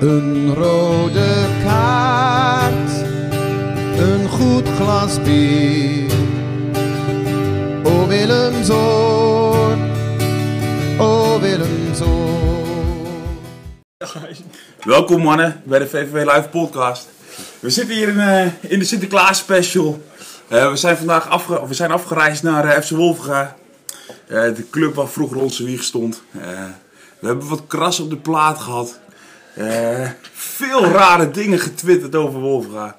Een rode kaart, een goed glas bier. O Willemzoon, o Willemzoon. Welkom mannen bij de VVV Live podcast. We zitten hier in, eh, in de Sinterklaas special. Eh, we zijn vandaag we zijn afgereisd naar eh, FC Wolfga. Eh, de club waar vroeger onze wieg stond. Eh, we hebben wat kras op de plaat gehad. Veel rare dingen getwitterd over Wolfga.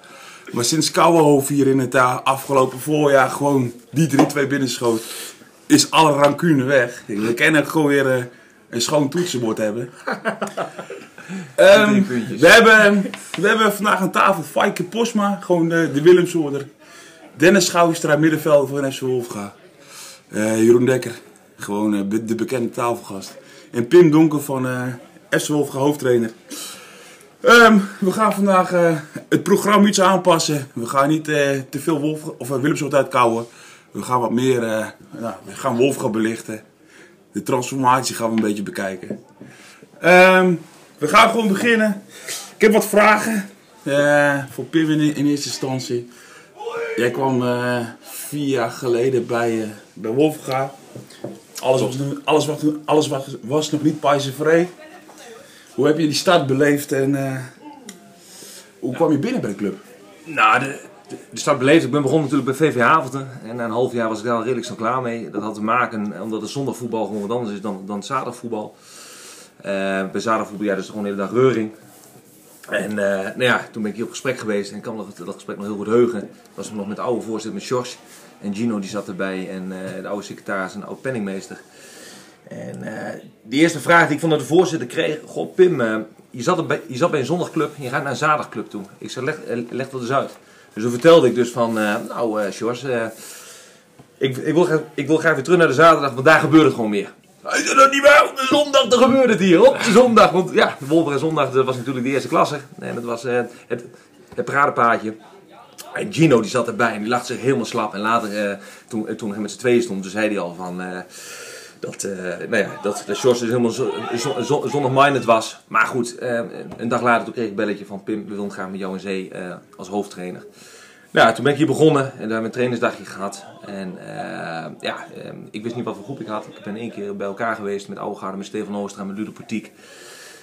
Maar sinds Kouwenhoofd hier in het eh, afgelopen voorjaar gewoon die 3-2 binnenschoot, is alle rancune weg. We kunnen gewoon weer eh, een schoon toetsenbord hebben. Ehm, we, hebben, we hebben vandaag aan tafel Faike Posma, gewoon de, de Willemsoorder. Dennis Schouwstra, middenvelder van FC Wolfga. Eh, Jeroen Dekker, gewoon de bekende tafelgast. En Pim Donker van eh FC Wolfga, hoofdtrainer. Ehm, we gaan vandaag eh, het programma iets aanpassen. We gaan niet eh, te veel Wolf, of, uh, Willemsoort uitkouwen. We gaan wat meer, eh, nou, we gaan Wolfga belichten. De transformatie gaan we een beetje bekijken. Ehm, we gaan gewoon beginnen. Ik heb wat vragen eh, voor Pim in, in eerste instantie. Jij kwam eh, vier jaar geleden bij, eh bij Wolfga. Alles, was, nog- alles, was, alles was, was nog niet pijzenvrij. Hoe heb je die start beleefd en eh, hoe kwam je binnen bij de club? Nou, de, de, de start beleefd. Ik ben begonnen natuurlijk bij VV Havelten. En na een half jaar was ik daar al redelijk snel klaar mee. Dat had te maken omdat het zondagvoetbal gewoon wat anders is dan, dan zaterdagvoetbal. Eh, bij zaterdagvoetbal, ja, dus gewoon de hele dag reuring. En eh, nou ja, toen ben ik hier op gesprek geweest en ik kan me dat, dat gesprek nog heel goed heugen. Dat was nog met de oude voorzitter, met George. En Gino die zat erbij en de oude secretaris en de oude penningmeester. En eh, de eerste vraag die ik van de voorzitter kreeg, goh Pim, eh, je, zat bij, je zat bij een zondagclub en je gaat naar een zaterdagclub toe. Ik zei, leg, eh, leg dat eens uit. Dus toen vertelde ik dus van, nou eh, ik, ik, wil, graag- ik wil graag weer terug naar de zaterdag, want daar gebeurt het gewoon meer. Zei, dat niet waar, op de zondag, dan gebeurt het hier, op de zondag. Want ja, de Wolver en zondag, dat was natuurlijk de eerste klasse. En dat was het, het paradepaadje. En Gino die zat erbij en die lag zich helemaal slap. En later, toen, toen hij met z'n tweeën stond, toen zei hij al van... dat, eh nou ja, dat de Sjors dus helemaal zo- zo- zo- zonnig-minded was. Maar goed, eh, een dag later kreeg ik een belletje van Pim, we willen graag met jou in zee eh, als hoofdtrainer. Nou, toen ben ik hier begonnen en daar hebben een trainersdagje gehad. En ja, ik wist niet wat voor groep ik had. Ik ben één keer bij elkaar geweest met Oudegaarde, met Stefan Oostra, met Ludo Portiek.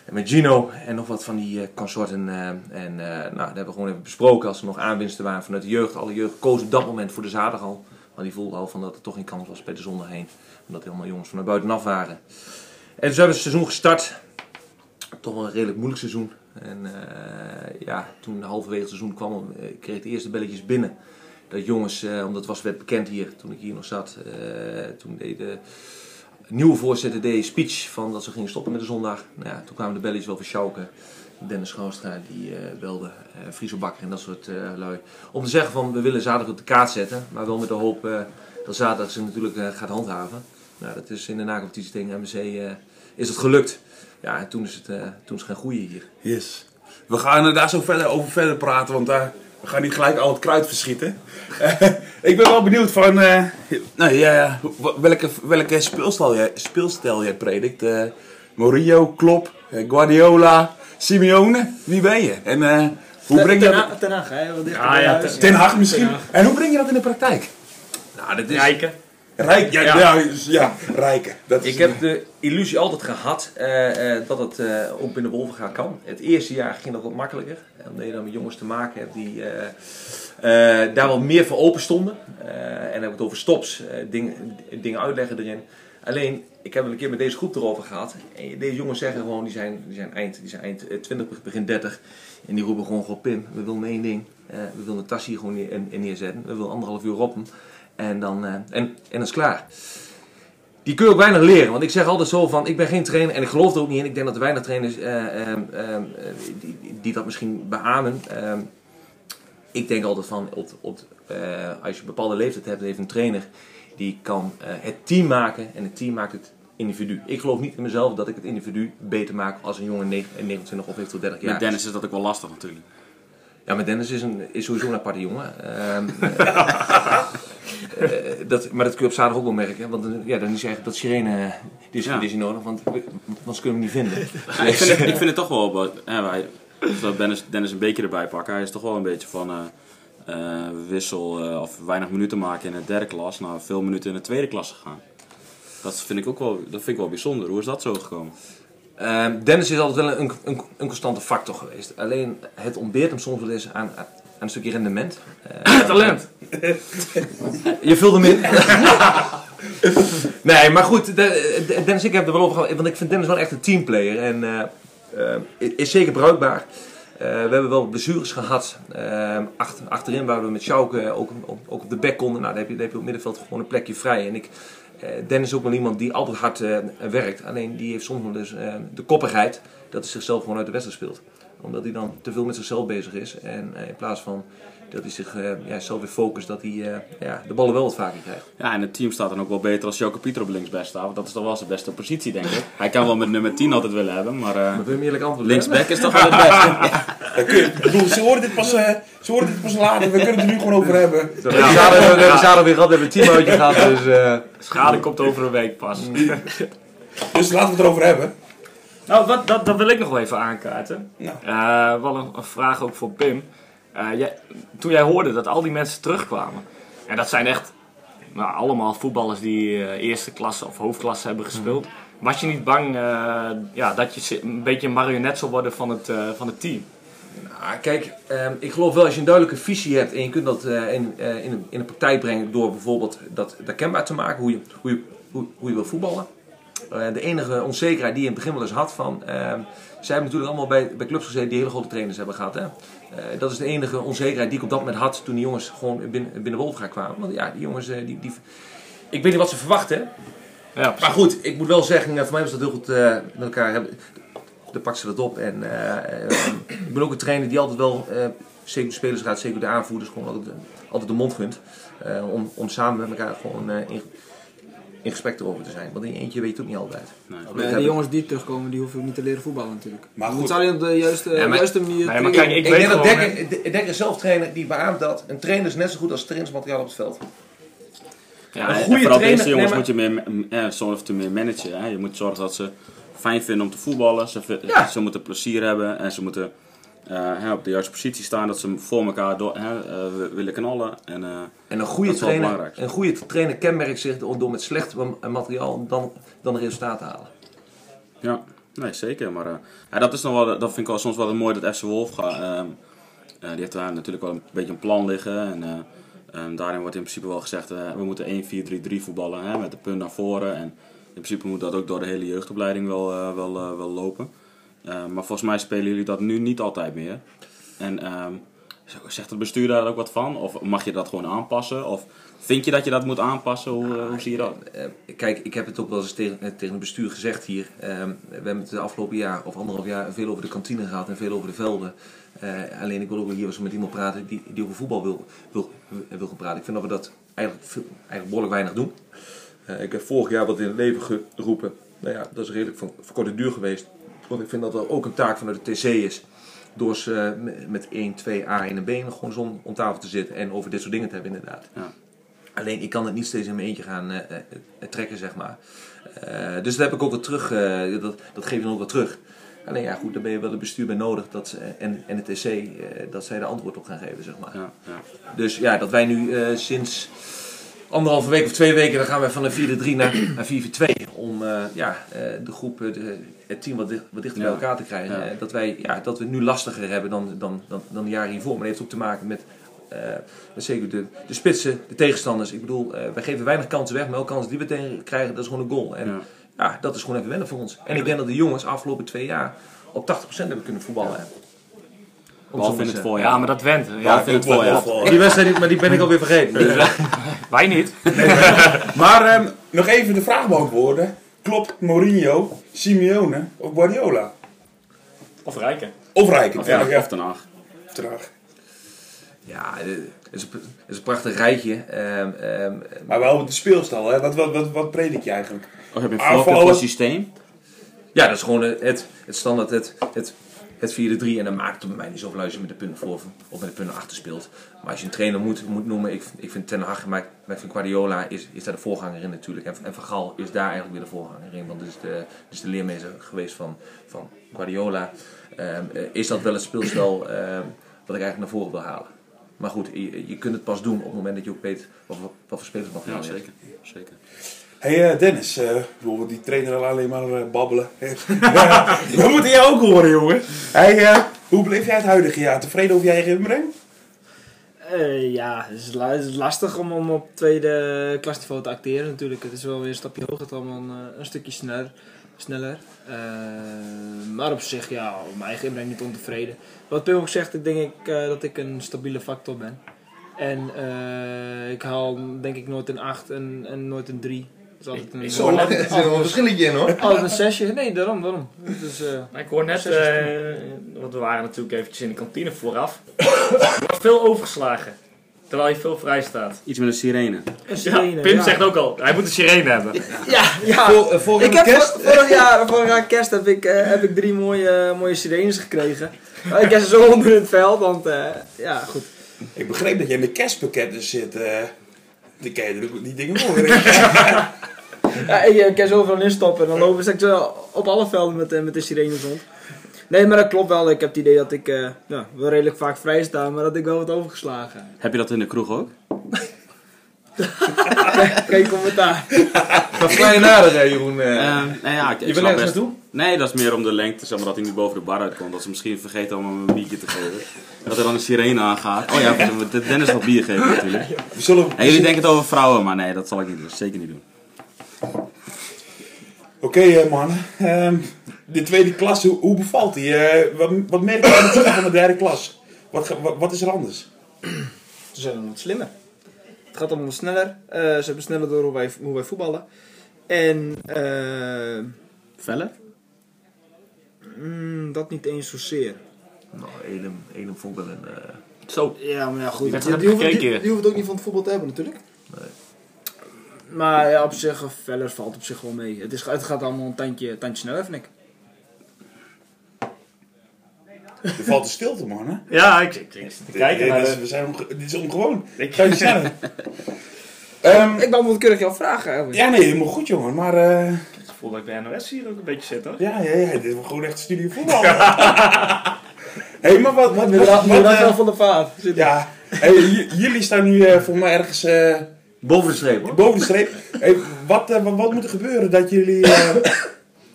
En met Gino en nog wat van die consorten. en nou, dat hebben we gewoon even besproken als er nog aanwinsten waren vanuit de jeugd. Alle jeugd koos op dat moment voor de zaterdag al. Maar die voelde al van dat er toch geen kans was bij de zondag heen. Omdat helemaal jongens van buitenaf waren. En dus hebben we het seizoen gestart. Toch wel een redelijk moeilijk seizoen. En eh, ja, toen halverwege het seizoen kwam, eh, kreeg ik de eerste belletjes binnen. Dat jongens, eh, omdat het was werd bekend hier, toen ik hier nog zat. toen deed de nieuwe voorzitter deed een speech van dat ze gingen stoppen met de zondag. Nou ja, toen kwamen de belletjes wel van Schauke. Dennis Schouwstra die belde, Friso Bakker en dat soort lui. Om te zeggen van we willen zaterdag op de kaart zetten. Maar wel met de hoop dat zaterdag ze natuurlijk gaat handhaven. Nou, dat is in de nacompetitie tegen MSC eh, is het gelukt. Ja, en toen is het, eh, toen is het gaan groeien hier. Yes. We gaan er daar zo verder over verder praten, want daar, we gaan niet gelijk al het kruid verschieten. ik ben wel benieuwd van eh, nou, ja, welke, welke speelstijl jij, speelstijl jij predikt. Eh, Mourinho, Klopp, eh, Guardiola, Simeone. Wie ben je? En eh, hoe breng je dat... Ten Hag, hè? Ja, ja. Ten- Ten Hag misschien. En hoe breng je dat in de praktijk? Nou, dat is, Rijken. Rijk, ja, ja. Ja. ja, rijken. Dat is Ik heb de illusie altijd gehad eh, eh, dat het eh, ook binnen Wolvenga kan. Het eerste jaar ging dat wat makkelijker. Omdat je dan met jongens te maken hebt die daar wel meer voor open stonden. En dan heb ik het over stops, eh, dingen, dingen uitleggen erin. Alleen, ik heb het een keer met deze groep erover gehad. En deze jongens zeggen gewoon, die zijn, die zijn, eind, die zijn eind eh, 20, begin 30. En die roepen gewoon, gewoon Pim, we willen één ding. We willen een tas hier gewoon neer, neerzetten. We willen anderhalf uur roppen. En dan, eh, en, en dat is klaar. Die kun je ook weinig leren. Want ik zeg altijd zo van, ik ben geen trainer en ik geloof er ook niet in. Ik denk dat er weinig trainers eh, ehm, ehm, eh, die, die- dat misschien beamen. Ehm, ik denk altijd van, op, op, eh, als je een bepaalde leeftijd hebt, heeft een trainer die kan eh, het team maken en het team maakt het individu. Ik geloof niet in mezelf dat ik het individu beter maak als een jongen 29 of eventueel 30 jaar. Met Dennis is dat ook wel lastig natuurlijk. Ja, maar Dennis is, een, is sowieso een aparte jongen. Eh, dat, maar dat kun je op zaterdag ook wel merken. Want dan- ja, dan is eigenlijk dat sirene discipline Ja. is nodig. Want anders kunnen we hem niet vinden. Ja, ik, vind het, ik vind het toch wel... wat- hè, wij, Dennis, Dennis een beker erbij pakken. Hij is toch wel een beetje van... eh, eh, wissel eh, of weinig minuten maken in de derde klas... naar veel minuten in de tweede klas gegaan. Dat vind ik ook wel, dat vind ik wel bijzonder. Hoe is dat zo gekomen? Ehm, Dennis is altijd wel een, een, een constante factor geweest. Alleen het ontbeert hem soms wel eens aan, aan een stukje rendement. Eh, Talent. Je vult hem in. nee, maar goed, de- de- Dennis, ik heb er wel over gehad. Want ik vind Dennis wel echt een teamplayer. En eh, eh, is zeker bruikbaar. Eh, we hebben wel blessures gehad. Eh, achter, achterin waar we met Schauke ook, ook, ook op de bek konden. Nou, dan heb je, dan heb je op middenveld gewoon een plekje vrij. En ik, eh, Dennis is ook wel iemand die altijd hard eh, werkt. Alleen die heeft soms wel dus eh, de koppigheid dat hij zichzelf gewoon uit de wedstrijd speelt. Omdat hij dan te veel met zichzelf bezig is. En eh, in plaats van dat hij zich eh, ja, zelf weer focust, dat hij eh, ja, de ballen wel wat vaker krijgt. Ja, en het team staat dan ook wel beter als Joke Pieter op linksback staat. Want dat is toch wel zijn beste positie, denk ik. Hij kan wel met nummer 10 altijd willen hebben, maar eh, Maar wil je me eerlijk antwoord linksback is toch wel het beste. Dan kun je- ik bedoel, ze horen dit pas, ze horen dit pas later. We kunnen het er nu gewoon over hebben. We hebben zaterdag- we hebben zaterdag weer gehad, we hebben een teamuitje gehad. Dus, eh, Schade komt over een week pas. Dus laten we het erover hebben. Nou, wat, dat, dat wil ik nog wel even aankaarten. Nou. Eh, wel een, een vraag ook voor Pim. Eh, jij, toen jij hoorde dat al die mensen terugkwamen. En dat zijn echt nou, allemaal voetballers die eh, eerste klasse of hoofdklasse hebben gespeeld. Was je niet bang ja, dat je een beetje een marionet zou worden van het, van het team? nou, kijk, ehm, ik geloof wel als je een duidelijke visie hebt en je kunt dat in, in, in een praktijk brengen door bijvoorbeeld dat, dat kenbaar te maken, hoe je, hoe je, hoe, hoe je wil voetballen. Eh, de enige onzekerheid die je in het begin wel eens had van, ehm, zij hebben natuurlijk allemaal bij, bij clubs gezeten die hele grote trainers hebben gehad. Hè? Eh, dat is de enige onzekerheid die ik op dat moment had toen die jongens gewoon binnen, binnen Wolfga kwamen. Want ja, die jongens, eh, die, die, ik weet niet wat ze verwachten. Ja, Maar goed, ik moet wel zeggen, eh, voor mij was dat heel goed eh, met elkaar hebben. Dan pakt ze dat op. En eh, eh, ik ben ook een trainer die altijd wel, eh, zeker de spelersraad, zeker de aanvoerders, gewoon altijd, altijd de mond gunt. Eh, om, om samen met elkaar gewoon eh, in, in gesprek erover te zijn. Want in je eentje weet je het ook niet altijd. Nee. Heb de jongens die terugkomen, die hoeven ook niet te leren voetballen natuurlijk. Maar Je goed. moet alleen op de juiste, Ja, maar- juiste manier Nee, maar kijk, ik Ik weet denk dat Dekker, ik denk een zelftrainer die beaamt dat een trainer is net zo goed als trainingsmateriaal op het veld. Ja, een En goede vooral trainer- deze jongens nee, moet je meer, eh, meer managen. Hè. Je moet zorgen dat ze fijn vinden om te voetballen. Ze, Ja. ze moeten plezier hebben en ze moeten eh, op de juiste positie staan. Dat ze voor elkaar door, hè, eh, willen knallen. En, eh, En een goede, trainer, een goede trainer kenmerkt zich door, met slecht ma- materiaal dan, dan de resultaten te halen. Ja, nee, zeker. Maar ja, dat, is nog wel, dat vind ik wel soms wel mooi dat FC Wolf gaat. ehm, eh, die heeft daar natuurlijk wel een beetje een plan liggen. En daarin wordt in principe wel gezegd, we moeten 1-4-3-3 voetballen hè, met de punt naar voren. En in principe moet dat ook door de hele jeugdopleiding wel, wel, wel lopen. Eh, maar volgens mij spelen jullie dat nu niet altijd meer. En ehm, zegt het bestuur daar ook wat van? Of mag je dat gewoon aanpassen? Of vind je dat je dat moet aanpassen? Hoe, eh, hoe zie je dat? Eh, kijk, ik heb het ook wel eens tegen, tegen het bestuur gezegd hier. Ehm, we hebben het de afgelopen jaar of anderhalf jaar veel over de kantine gehad en veel over de velden. Alleen ik wil ook hier eens met iemand praten die, die over voetbal wil, wil, wil gaan praten. Ik vind dat we dat eigenlijk, eigenlijk behoorlijk weinig doen. Ik heb vorig jaar wat in het leven geroepen. Nou ja, dat is redelijk van, van korte duur geweest. Want ik vind dat er ook een taak vanuit de TC is. Door eens, eh, met- met 1, 2 A in een been gewoon zo om tafel te zitten en over dit soort dingen te hebben inderdaad. Ja. Alleen ik kan het niet steeds in mijn eentje gaan eh, eh, trekken, zeg maar. Dus dat heb ik ook wat terug, dat, dat geef je dan ook wat terug. Alleen ja, goed, daar ben je wel het bestuur bij nodig dat, ze- en, en het TC, dat zij de antwoord op gaan geven, zeg maar. Ja, ja. Dus ja, dat wij nu sinds anderhalve week of twee weken, dan gaan we van een 4-3 naar, naar 4-4-2. Om eh, ja, eh, de groep, eh, de, het team wat, dicht- wat dichter bij elkaar te krijgen. Ja. Dat, wij, ja, dat we nu lastiger hebben dan, dan, dan, dan de jaren hiervoor. Maar dat heeft ook te maken met, met zeker de, de spitsen, de tegenstanders. Ik bedoel, eh, wij geven weinig kansen weg, maar elke kans die we tegen krijgen, dat is gewoon een goal. En Ja. ja, dat is gewoon even wennen voor ons. En ik denk dat de jongens afgelopen twee jaar op 80% hebben kunnen voetballen. Om zo Behalve in het voorjaar. ja, maar dat went. Ja, Behalve in het voorjaar. Die wedstrijd, maar die ben ik alweer vergeten. Dus, eh, wij niet. Maar ehm, nog even de vraag beantwoorden. Klopt Mourinho, Simeone of Guardiola? Of Rijken. Of Rijken? Ja, Ja, of Den Haag. terug. Ja, het is, een, het is een prachtig rijtje. Ehm, ehm, Maar wel met de speelstijl, hè? Wat, wat, wat, wat predik je eigenlijk? Of heb je een voorkeur voor systeem? ja, dat is gewoon het, het standaard, het, het, het 4-3 en dan maakt het bij mij niet zoveel uit als je met de punten voor of met de punten achter speelt. Maar als je een trainer moet, moet noemen, ik, ik vind Ten Hag, maar ik vind Guardiola is, is daar de voorganger in natuurlijk. En, en Van Gaal is daar eigenlijk weer de voorganger in, want dat is de, dus de leermeester geweest van, van Guardiola. Ehm, eh, is dat wel het speelspel ehm, wat ik eigenlijk naar voren wil halen. Maar goed, je, je kunt het pas doen op het moment dat je ook weet wat, wat, wat voor spelers nog Ja, zeker. zeker. Hey eh, Dennis, eh, bijvoorbeeld die trainer wil alleen maar eh, babbelen. we moeten jou ook horen, jongen. Hey, eh, hoe beleef jij het huidige jaar? Tevreden over je eigen inbreng? Ja, het is, la- het is lastig om, om op tweede klasniveau te acteren natuurlijk. Het is wel weer een stapje hoger, het allemaal een, een stukje sneller. sneller. Maar op zich, ja, op mijn eigen inbreng niet ontevreden. Wat Pim ook zegt, ik denk ik, dat ik een stabiele factor ben. En ik haal denk ik nooit een 8 en, en nooit een 3. Dat is altijd een, Zo, altijd- er Er zit wel een verschilletje in hoor. altijd een 6. Nee, daarom, daarom. Dus, eh, ik hoor net, eh, want we waren natuurlijk eventjes in de kantine vooraf. Er wordt veel overgeslagen. Terwijl je veel vrij staat. Iets met een sirene. een Ja, sirene, Pim ja. zegt ook al, hij moet een sirene hebben. Ja, ja. Voor, eh, voor Ik heb kerst. vor- vorig jaar, vorig jaar kerst heb ik, eh, heb ik drie mooie, mooie sirenes gekregen. Maar ik heb ze zo onder in het veld, want eh, ja, goed. Ik begreep dat jij met kerstpakketten zit. Die kan je er ook die dingen horen. Ja, ik eh, kan ze overal instoppen en dan lopen ze op alle velden met, eh, met de sirenes rond. Nee, maar dat klopt wel. Ik heb het idee dat ik eh, ja, wel redelijk vaak vrij sta, maar dat ik wel wat overgeslagen. Heb je dat in de kroeg ook? Geen commentaar. Wat sla je nader, hè, Jeroen? Eh, Eh, nou ja, ik, ik je wil ergens best- naartoe? Nee, dat is meer om de lengte, zeg maar, dat hij niet boven de bar uitkomt. Dat ze misschien vergeten om hem een biertje te geven. Dat er dan een sirene aangaat. Oh ja, Dennis nog bier geven natuurlijk. We zullen, En jullie denken het over vrouwen, maar nee, dat zal ik niet doen. Zeker niet doen. Oké eh, man, Ehm, de tweede klas, hoe, hoe bevalt die? Eh, wat, wat merk je aan het van de derde klas? Wat, ga- wat, wat is er anders? Ze zijn wat slimmer. Het gaat allemaal sneller. Eh, ze hebben sneller door hoe wij, hoe wij voetballen. En eh, Veller? mm, dat niet eens zozeer. Nou, Edem, Edem vond wel een... eh, Zo. Ja, maar ja, goed. Die, hoeft, die, gekeken. die hoeft ook niet van het voetbal te hebben, natuurlijk. Maar ja, op zich, Veller valt op zich wel mee. Het, is, het gaat allemaal een tandje, tandje sneller, vind ik. Er valt de stilte man hè? Ja, ik, zit te kijken naar de... we zijn dit is ongewoon. Ik- Ga je sneller? Ehm, Ik beantwoord keurig jouw vraag eigenlijk. ja nee, helemaal goed jongen, maar eh, Ik heb het gevoel dat ik bij NOS hier ook een beetje zit hoor. ja, ja, ja, dit is gewoon echt studie voetbal. Hé, maar wat, wat, wat, wat, wel eh, van de vaart. Zit ja, hey, jullie staan nu eh voor mij ergens eh, Boven de streep, hoor. boven de streep. Hey, wat, wat, wat moet er gebeuren dat jullie eh,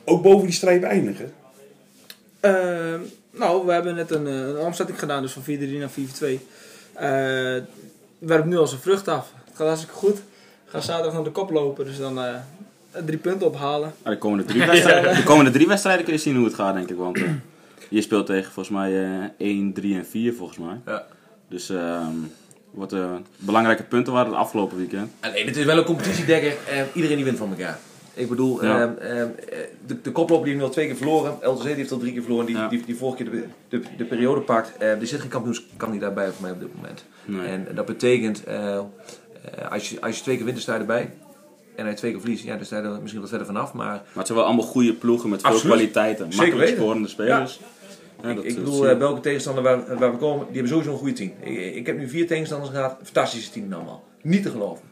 ook boven die streep eindigen? Ehm, nou, we hebben net een, eh, een omzetting gedaan, dus van 4-3 naar 4-2. Eh werpt nu al zijn vrucht af. Het gaat hartstikke goed. We gaan zaterdag naar de kop lopen, dus dan eh, drie punten ophalen. Ah, de, komende drie wedstrijden, de komende drie wedstrijden kun je zien hoe het gaat, denk ik. Want je speelt tegen volgens mij eh 1, 3 en 4, volgens mij. Ja. Dus ehm wat belangrijke punten waren het afgelopen weekend. Alleen, het is wel een competitiedekker. iedereen die wint van elkaar. Ik bedoel, Ja. ehm, ehm, eh, de, de koploper die heeft nu al twee keer verloren. LTC heeft al drie keer verloren. Die, Ja. die, die vorige keer de, de, de periode pakt. Eh, er zit geen kampioenskandidaat bij voor mij op dit moment. Nee. En dat betekent, eh, eh, als, je, als je twee keer wint, dan sta je erbij. En als je twee keer verliest, ja, dan sta je er misschien wat verder vanaf. Maar Maar het zijn wel allemaal goede ploegen met veel Absoluut. kwaliteiten. Zeker Makkelijk scorende spelers. Ja, ik, dat, ik bedoel, welke tegenstander waar, waar we komen, die hebben sowieso een goede team. Ik, ik heb nu vier tegenstanders gehad, fantastische team allemaal. Niet te geloven.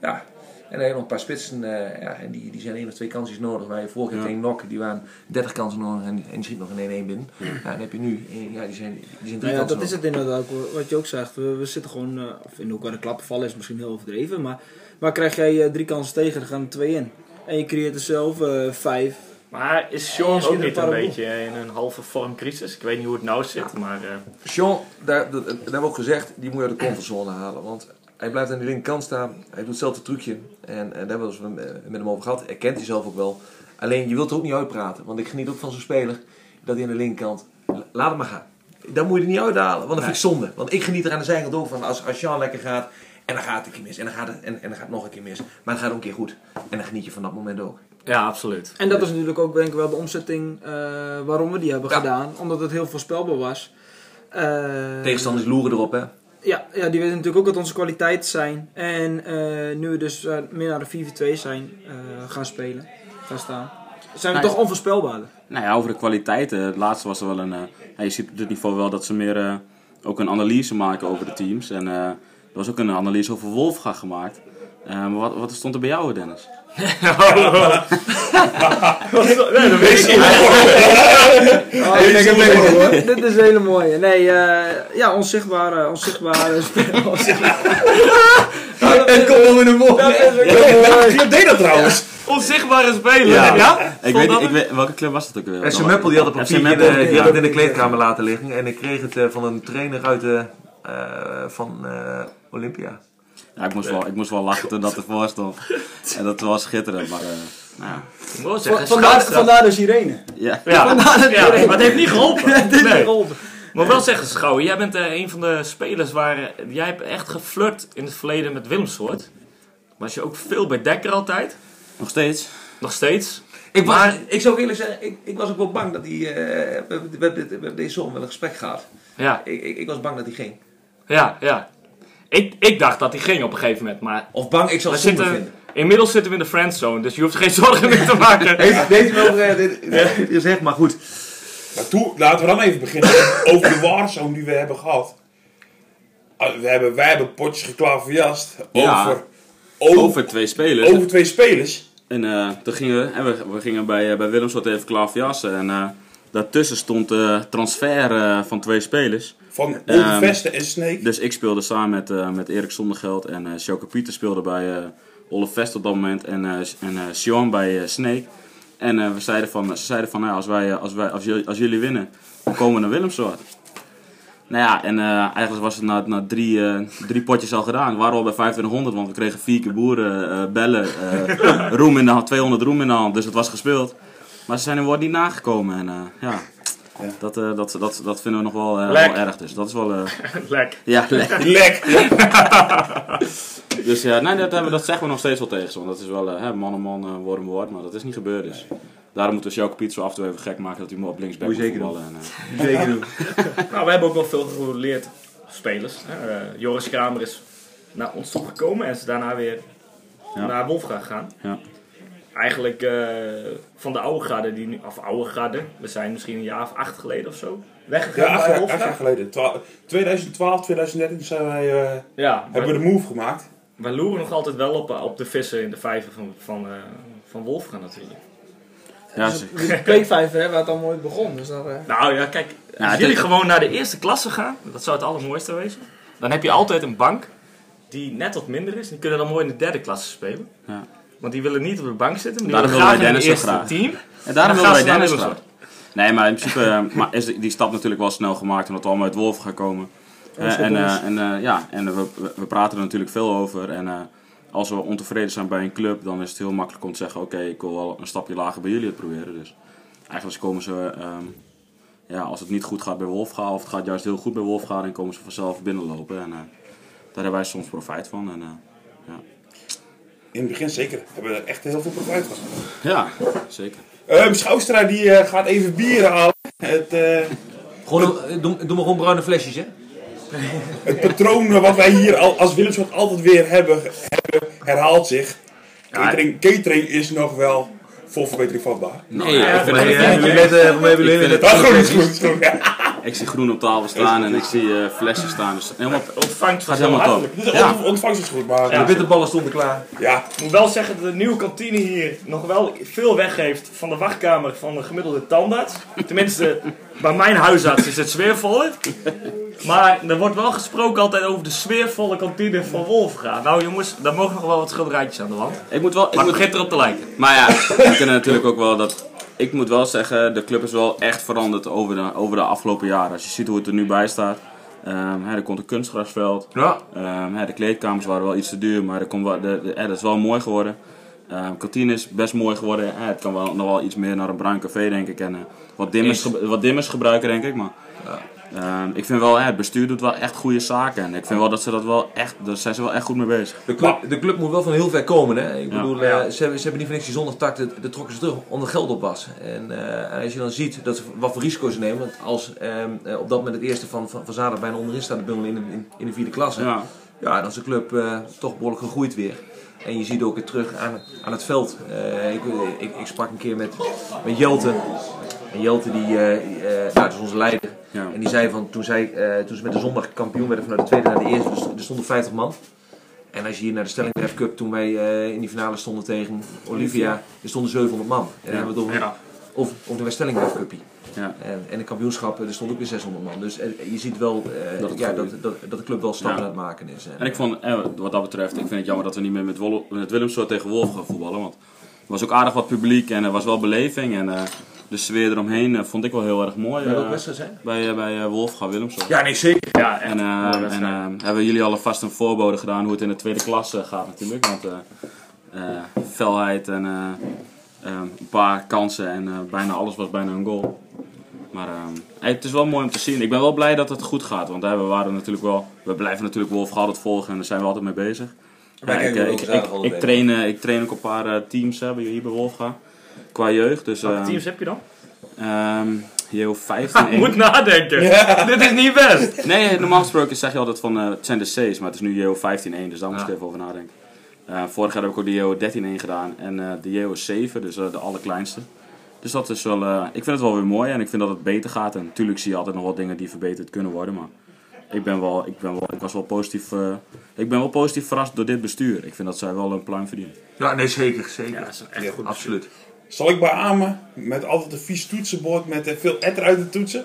Ja. En dan heb je nog een paar spitsen, eh, ja, en die, die zijn één of twee kansjes nodig. Waar je vorige keer Ja. tegen Nok, die waren 30 kansen nodig en, en die schiet nog een 1-1 binnen. Ja, dan heb je nu, eh, ja, die zijn, die zijn drie Nou ja, kansen dat is het inderdaad ook, wat je ook zegt. We, we zitten gewoon, eh, of in hoeverre de klappen vallen is misschien heel overdreven. Maar, maar krijg jij eh, drie kansen tegen, dan gaan er twee in. En je creëert er zelf eh, vijf. Maar is Sean ook niet een beetje in een halve vormcrisis? Ik weet niet hoe het nou zit, maar... eh, Sean, daar, hebben we ook gezegd, die moet je uit de comfortzone halen. Want hij blijft aan de linkerkant staan, hij doet hetzelfde trucje. En, en daar hebben we het met hem over gehad, hij kent hij zelf ook wel. Alleen, je wilt er ook niet uitpraten. Want ik geniet ook van zo'n speler, dat hij aan de linkerkant, la- laat hem maar gaan. Dan moet je er niet uithalen, want dat vind ik zonde. Want ik geniet er aan de zijkant ook van, als, als Sean lekker gaat, en dan gaat het een keer mis, en dan gaat het, en, en dan gaat het nog een keer mis. Maar dan gaat het ook een keer goed. En dan geniet je van dat moment ook. ja, absoluut. En dat is natuurlijk ook denk ik wel de omzetting eh, waarom we die hebben Ja. gedaan. Omdat het heel voorspelbaar was. Eh, Tegenstanders loeren erop, hè. Ja, ja, die weten natuurlijk ook wat onze kwaliteiten zijn. En eh, nu we dus eh, meer naar de 4-4-2 zijn eh, gaan spelen, gaan staan, zijn we Nou, toch onvoorspelbaarder. nou ja, over de kwaliteiten. Het laatste was er wel een. je ziet op dit niveau wel dat ze meer ook een analyse maken over de teams. En er was ook een analyse over Wolfga gemaakt. Maar wat, wat stond er bij jou, Dennis? Nee, dat weet ik niet. Ik denk het wel, hoor. Dit is een hele mooie. Nee, eh, ja, onzichtbare, onzichtbare spelen. En kom dan in de mond. Club deed dat trouwens. Onzichtbare speler. Ja. Ja? Ik weet, ik weet, welke club was dat ook weer? FC Meppel die had een FC papiertje in Meppel, de- die ja. had het in de kleedkamer laten liggen. En ik kreeg het eh, van een trainer uit de, eh, van eh, Olympia. Ja, ik moest, wel, ik moest wel lachen toen dat ervoor stond. En dat was schitterend, maar... eh, nou ja. Ik moet wel zeggen, Vandaar, vandaar de sirene. Ja. Ja, Vandaar ja, iedereen- maar het heeft niet geholpen. Het niet geholpen. Maar wel zeggen, Schouwen, jij bent eh, een van de spelers waar... eh, jij hebt echt geflirt in het verleden met Willemsoort. Was je ook veel bij Dekker altijd? Nog steeds. Nog steeds? Ik, was, Maar- ik zou ook eerlijk zeggen, ik, ik was ook wel bang dat hij... eh, we, hebben- we, we hebben deze zomer wel een gesprek gehad. Ja, Ik, ik, ik was bang dat hij ging. ja, ja. Ik, ik dacht dat hij ging op een gegeven moment, maar... Of bang, ik zou We het zonde zitten, vinden. inmiddels zitten we in de friendzone, dus je hoeft geen zorgen meer te maken. Heeft deze wel eh, dit- gezegd, maar goed. Maar toe, laten we dan even beginnen over de waarzone die we hebben gehad. Ah, We hebben, wij hebben potjes geklaverjast Ja. over, over, Over twee spelers. over twee spelers. En eh, toen gingen we, en we, we gingen bij, eh, bij Willemswart even klaverjassen. En eh, daartussen stond de transfer eh, van twee spelers. Van Ehm, Olde en Snake. Dus ik speelde samen met, eh, met Erik Zondegeld en Sjoke Pieter speelde bij eh Olle Vest op dat moment en, en Sion bij Snake. En we zeiden van, ze zeiden van, nou, als, wij, als, wij, als, jullie, als jullie winnen, dan komen we naar Willemswart. Nou ja, en eigenlijk was het na, na drie, drie potjes al gedaan. We waren al bij 2500, want we kregen vier keer boeren, bellen, roem in de hand, 200 roem in de hand, dus het was gespeeld. Maar ze zijn er woord niet nagekomen en eh, ja, dat, eh, dat, dat, dat vinden we nog wel, eh, Lek. wel erg. Dus dat is wel... eh, Lek. ja, lekker. Lek. Dus ja, nee, dat, hebben, dat zeggen we nog steeds wel tegen ze. Want dat is wel hè, man en man, woord en woord. Maar dat is niet gebeurd. Dus daarom moeten we Sjoke Piet zo af en toe even gek maken dat hij hem op linksback Moet voetballen. En, eh, Zeker doen. Nou, we hebben ook wel veel gerouleerd spelers. hè. Joris Kramer is naar ons toe gekomen en is daarna weer Ja. naar Wolfga gegaan. Ja. Eigenlijk eh, van de oude garde, die nu, of oude garde, we zijn misschien een jaar of acht geleden of zo weggegaan Ja, acht bij acht jaar geleden. Twa- 2012, 2013 zijn wij, eh, Ja, hebben we we, de move gemaakt. we loeren nog altijd wel op, eh, op de vissen in de vijver van, van, eh, van Wolfga natuurlijk. ja, Dus de kweekvijver hè, waar het allemaal ooit begon. Dus dat, eh, Nou ja, kijk, als jullie is- gewoon naar de eerste klasse gaan, dat zou het allermooiste wezen. Dan heb je altijd een bank die net wat minder is. Die kunnen dan mooi in de derde klasse spelen. Ja. Want die willen niet op de bank zitten, maar Daarom willen graag wij het Dennis zo team. en daarom willen wij Dennis graag. Nee, maar in principe eh, maar is die stap natuurlijk wel snel gemaakt. Omdat we allemaal uit Wolf gaan komen. Eh, en eh, en ja, en we, we- praten er natuurlijk veel over. En als we ontevreden zijn bij een club, dan is het heel makkelijk om te zeggen: Oké, ik wil wel een stapje lager bij jullie het proberen. Dus eigenlijk komen ze, ehm, ja, als het niet goed gaat bij Wolfga, of het gaat juist heel goed bij Wolfga, dan komen ze vanzelf binnenlopen. En daar hebben wij soms profijt van. En, eh, In het begin zeker. Hebben we er echt heel veel profijt van. ja, zeker. Ehm Schouwstra die eh, gaat even bieren halen. Het, eh, Gewoon, doe, doe maar gewoon bruine flesjes, hè? het patroon wat wij hier al, als Willemswart altijd weer hebben, hebben herhaalt zich. Catering, catering is nog wel voor verbetering vatbaar. Nee, ja, ik, vind maar het- ja, eh, is goed. Ja. Ik zie groen op tafel staan en ik zie eh, flesjes staan. Dus helemaal, Ontvangt gaat helemaal top. De Ja. ont- ontvangst is goed, maar Ja. De bitterballen stonden klaar. ja, Ik moet wel zeggen dat de nieuwe kantine hier nog wel veel weggeeft van de wachtkamer van de gemiddelde tandarts. Tenminste, bij mijn huisarts is het sfeervoller. Maar er wordt wel gesproken altijd over de sfeervolle kantine van Wolfga. Nou jongens, daar mogen nog wel wat schilderijtjes aan de wand. ik moet wel, ik Maar moet, begint erop te lijken. maar ja, we kunnen natuurlijk ook wel dat. Ik moet wel zeggen, de club is wel echt veranderd over de, over de afgelopen jaren. Als je ziet hoe het er nu bij staat. Hè, er komt een kunstgrasveld. Ja. Ehm, de kleedkamers waren wel iets te duur, maar er komt wel, de, de, hè, dat is wel mooi geworden. Ehm kantine is best mooi geworden. Het kan wel, nog wel iets meer naar een bruin café, denk ik. En eh, wat, dimmers, wat dimmers gebruiken, denk ik. Maar ehm, ik vind wel, het bestuur doet wel echt goede zaken. En ik vind wel dat ze dat wel echt, daar zijn ze wel echt goed mee bezig. De club, de club moet wel van heel ver komen. Hè? Ik Ja. bedoel, eh, ze, hebben, ze hebben niet voor niks die zondagtak, dat dat trokken ze terug omdat geld op was. En eh, als je dan ziet dat ze, wat voor risico's ze nemen, want als ehm, eh, op dat moment het eerste van, van, van zaterdag bijna onderin staat de bundel in de, in, in de vierde klasse, ja. Ja. dan is de club eh, toch behoorlijk gegroeid weer. En je ziet ook weer terug aan, aan het veld. Eh, ik, ik, ik sprak een keer met, met Jelte. En Jelte, die, eh, eh, nou, dat is onze leider. Ja. En die zei van, toen, zij, eh, toen ze met de zondag kampioen werden vanuit de tweede naar de eerste, dus er stonden 50 man. En als je hier naar de Stellingtref Cup, toen wij in die finale stonden tegen Olivia, er stonden 700 man. En hebben we het over, Ja. over, over de Stellingtref Cupie. Ja. En, en de kampioenschap, er stond ook weer 600 man. Dus je ziet wel Dat ja, dat, dat, dat de club wel stappen aan het maken is. En ik vond, eh, wat dat betreft, ik vind het jammer dat we niet meer met, Wol- met tegen Wolf gaan voetballen. Want er was ook aardig wat publiek en er was wel beleving. En de sfeer eromheen eh, vond ik wel heel erg mooi. Bij welke eh, wedstrijd zijn? bij, eh, bij eh, Wolfga. Ja, nee, zeker. Ja, echt. En, hebben jullie alvast een voorbode gedaan hoe het in de tweede klasse gaat natuurlijk. Want eh, eh, felheid en een paar kansen en eh, bijna alles was bijna een goal. Maar eh, hey, het is wel mooi om te zien. Ik ben wel blij dat het goed gaat. Want we waren natuurlijk wel, we blijven natuurlijk Wolf altijd volgen en daar zijn we altijd mee bezig. Ja, ik, ik, ik, train, eh, ik train ook een paar teams hè, bij- hier bij Wolfga. Qua jeugd. Dus, Welke eh, teams heb je dan? ehm, JO 15. Ik moet nadenken. Dit is niet best. Nee, normaal gesproken zeg je altijd van eh, het zijn de C's, maar het is nu JO 15-1, dus daar moest ik even over nadenken. Eh, vorig jaar heb ik ook de JO 13-1 gedaan en eh, de JO 7, dus de allerkleinste. Dus dat is wel, eh, ik vind het wel weer mooi en ik vind dat het beter gaat. En natuurlijk zie je altijd nog wat dingen die verbeterd kunnen worden, maar ik, ben wel, ik, ben wel, ik was wel positief, eh, ik ben wel positief verrast door dit bestuur. Ik vind dat zij wel een pluim verdienen. Ja, nee, zeker. zeker. Ja, dat is een echt goed Absoluut. Zal ik beamen, met altijd een vies toetsenbord met eh, veel etter uit de toetsen,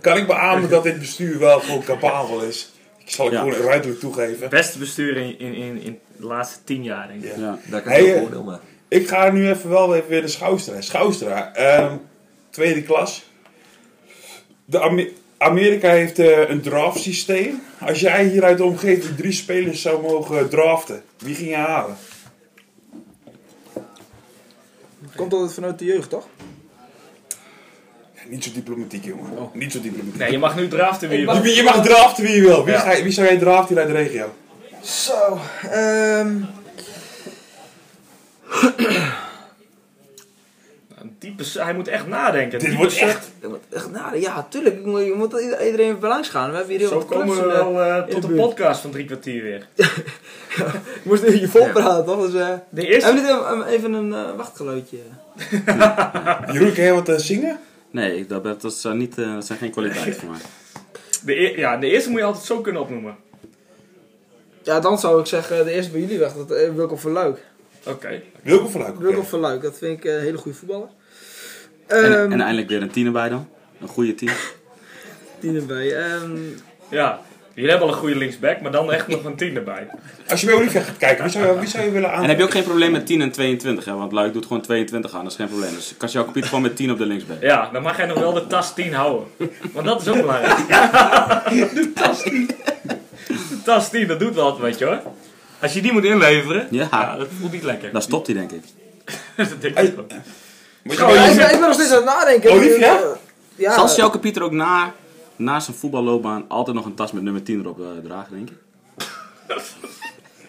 kan ik beamen dat dit bestuur wel gewoon capabel is. Ik zal ik Ja. gewoon ruidelijk toegeven. Beste bestuur in, in, in, in de laatste tien jaar, denk ik. Ja. Ja. Daar kan Hey, je wel eh, voordeel mee. Ik ga nu even wel even weer de Schoustra. Schoustra, ehm, tweede klas. De Ame- Amerika heeft eh, een draft systeem. Als jij hier uit de omgeving drie spelers zou mogen draften, wie ging je halen? Komt altijd vanuit de jeugd, toch? Niet zo diplomatiek, jongen. Niet zo diplomatiek. Nee, je mag nu draften wie je wil. je mag draften wie je wil. Wie, Ja. ga wie zou jij draften hier uit de regio? Zo, ehm... hij moet echt nadenken. Dit wordt echt... ik moet echt nadenken. Ja, tuurlijk. Moet, je moet ieder- iedereen even langs gaan. We hebben hier heel Zo wat komen we wel eh, tot de podcast van drie kwartier weer. Ik moest een beetje volpraten, toch? Dus, eh De eerste... hebben we niet even, even een eh, wachtgeluidje? Jeroen, kan jij wat eh, zingen? Nee, ik- dat, dat, dat, zijn niet, eh, dat zijn geen kwaliteiten voor mij. De, eer- ja, de eerste moet je altijd zo kunnen opnoemen. Ja, dan zou ik zeggen, de eerste bij jullie weg. Dat, eh, Wilco Verluik. Oké. Wilco van Luik. Wilco Verluik, dat vind ik eh, een hele goede voetballer. En, Ehm en eindelijk weer een tien erbij dan. Een goede team. die erbij. Ehm, Ja. Jullie hebben al een goede linksback, maar dan echt nog een tien erbij. Als je bij Olivia gaat kijken, wie zou je, wie zou je willen aan? En heb je ook geen probleem met 10 en 22, hè? want Luik doet gewoon 22 aan, dat is geen probleem. Dus Kasjouw Piet gewoon met 10 op de linksback. Ja, dan mag jij nog wel de tas 10 houden. Want dat is ook belangrijk. de tas 10. De tas 10, dat doet wel wat, weet je hoor. Als je die moet inleveren, Ja. ja, dat voelt niet lekker. Dan stopt hij denk ik. dat denk ik wel. Moet je ik, ben, ik ben nog steeds aan het nadenken. Olivia? Eh, Ja, Zal Sjouwke Pieter ook na, na zijn voetballoopbaan altijd nog een tas met nummer 10 erop eh, dragen, denk ik?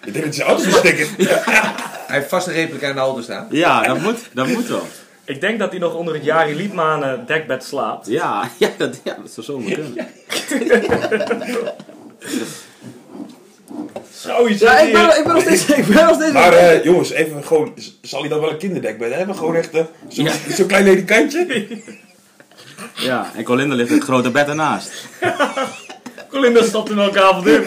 Ik denk dat ze auto's stikken. Hij heeft vast een replica in de auto staan. Ja, dat moet, dat moet wel. Ik denk dat hij nog onder het Jari Liedmaan eh, dekbed slaapt. Ja, ja, dat, ja, dat zou zo moeten kunnen. Zoiets. ja, ik, ben, ik ben nog steeds... Ik ben nog steeds Maar eh, jongens, even gewoon, zal hij dan wel een kinderdekbed hebben? Gewoon echt eh, zo'n Ja. zo'n klein ledikantje? Ja, en Colinda ligt het grote bed ernaast. Colinda stapt in elke avond in.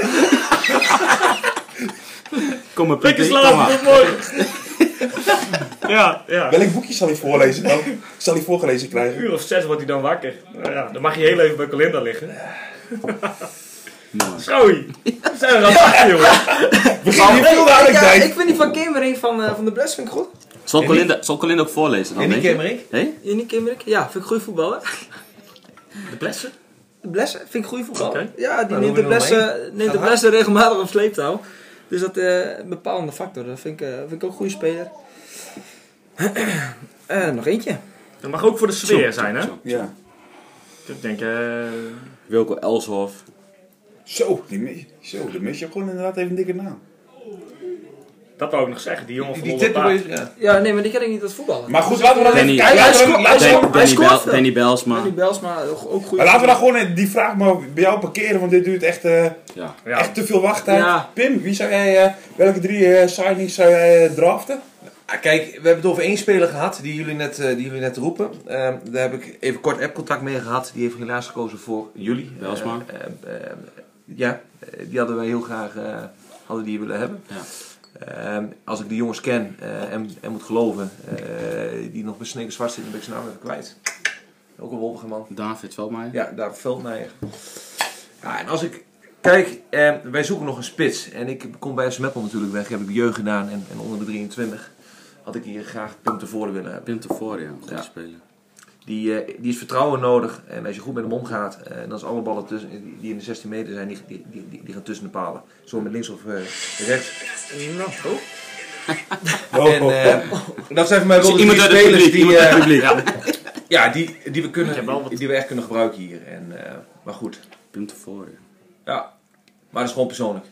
Kom maar Lekker slapen, tot morgen. ja, ja. Welk boekje zal hij voorlezen dan? Zal hij voorgelezen Een krijgen? uur of zes wordt hij dan wakker. Nou ja, dan mag je heel even bij Colinda liggen. Mooi. Schouwie. We zijn er aan het wachten, jongen. We gaan hier veel ik, dadelijk ja, tijd. ik vind die van Kemering van, eh, van de Bless vind ik goed. Zal Colinda, zal Colinda ook voorlezen dan, En die denk je? Kemering? Hé? Jenny Kemering? Ja, vind ik goede voetballer. De plessen? De Bless vind ik goede voetballer. Oké. Ja, die Nou, neemt de doen we Bless, nog eh, neemt de Gaat Bless er regelmatig op sleeptouw. Dus dat is een bepalende factor. Dat vind ik, eh, vind ik ook een goede speler. Eh, nog eentje. Dat mag ook voor de sfeer zijn, hè? Zo. Ja. Ik denk, eh... Wilco Elshoff. Zo, die mis, zo, de mis je gewoon inderdaad even een dikke naam. Dat wou ik nog zeggen, die jongen Die, van die tip Paard. ja. Ja, nee, maar die ken ik niet als voetballer. Maar goed, laten we dan Danny- even kijken. Hij- scoort- Danny, Bel-. Danny Belsma. Danny Belsma, ook ook goede maar laten we dan gewoon die vraag maar bij jou parkeren, want dit duurt echt, eh, Ja. echt te veel wachttijd. Ja. Pim, wie zou jij, eh, welke drie eh, signings zou jij draften? Ah, Kijk, we hebben het over één speler gehad die jullie net, eh, die jullie net roepen. Ehm, daar heb ik even kort app-contact mee gehad. Die heeft helaas gekozen voor jullie. Welsma. Ja, eh, die hadden wij heel graag eh, hadden die willen hebben. Ja. Ehm, als ik de jongens ken eh, en, en moet geloven, die nog bij Sneker Zwart zitten, ben ik zijn naam even kwijt. Ook een wolvige man. David Veldmeijer. Ja, daar Veldmeijer. Ja, en als ik kijk, eh, wij zoeken nog een spits. En ik kom bij FC Meppel natuurlijk weg. Heb ik de jeugd gedaan en, en onder de 23 had ik hier graag punten voor willen hebben. Pim tevoren, ja. Goede Ja. speler. Die, eh, die is vertrouwen nodig. En als je goed met hem omgaat, eh, en dan is alle ballen tussen, die- in de 16 meter zijn, die, die, die, die, gaan tussen de palen. Zo met links of eh, rechts. Oh, En oh, eh, dat zijn voor mij wel de Iemand drie uit het spelers publiek. die, Iemand uit het publiek. ja, die, die, we kunnen, die we echt kunnen gebruiken hier. En, eh, maar goed, Pim tevoren. ja. Maar dat is gewoon persoonlijk.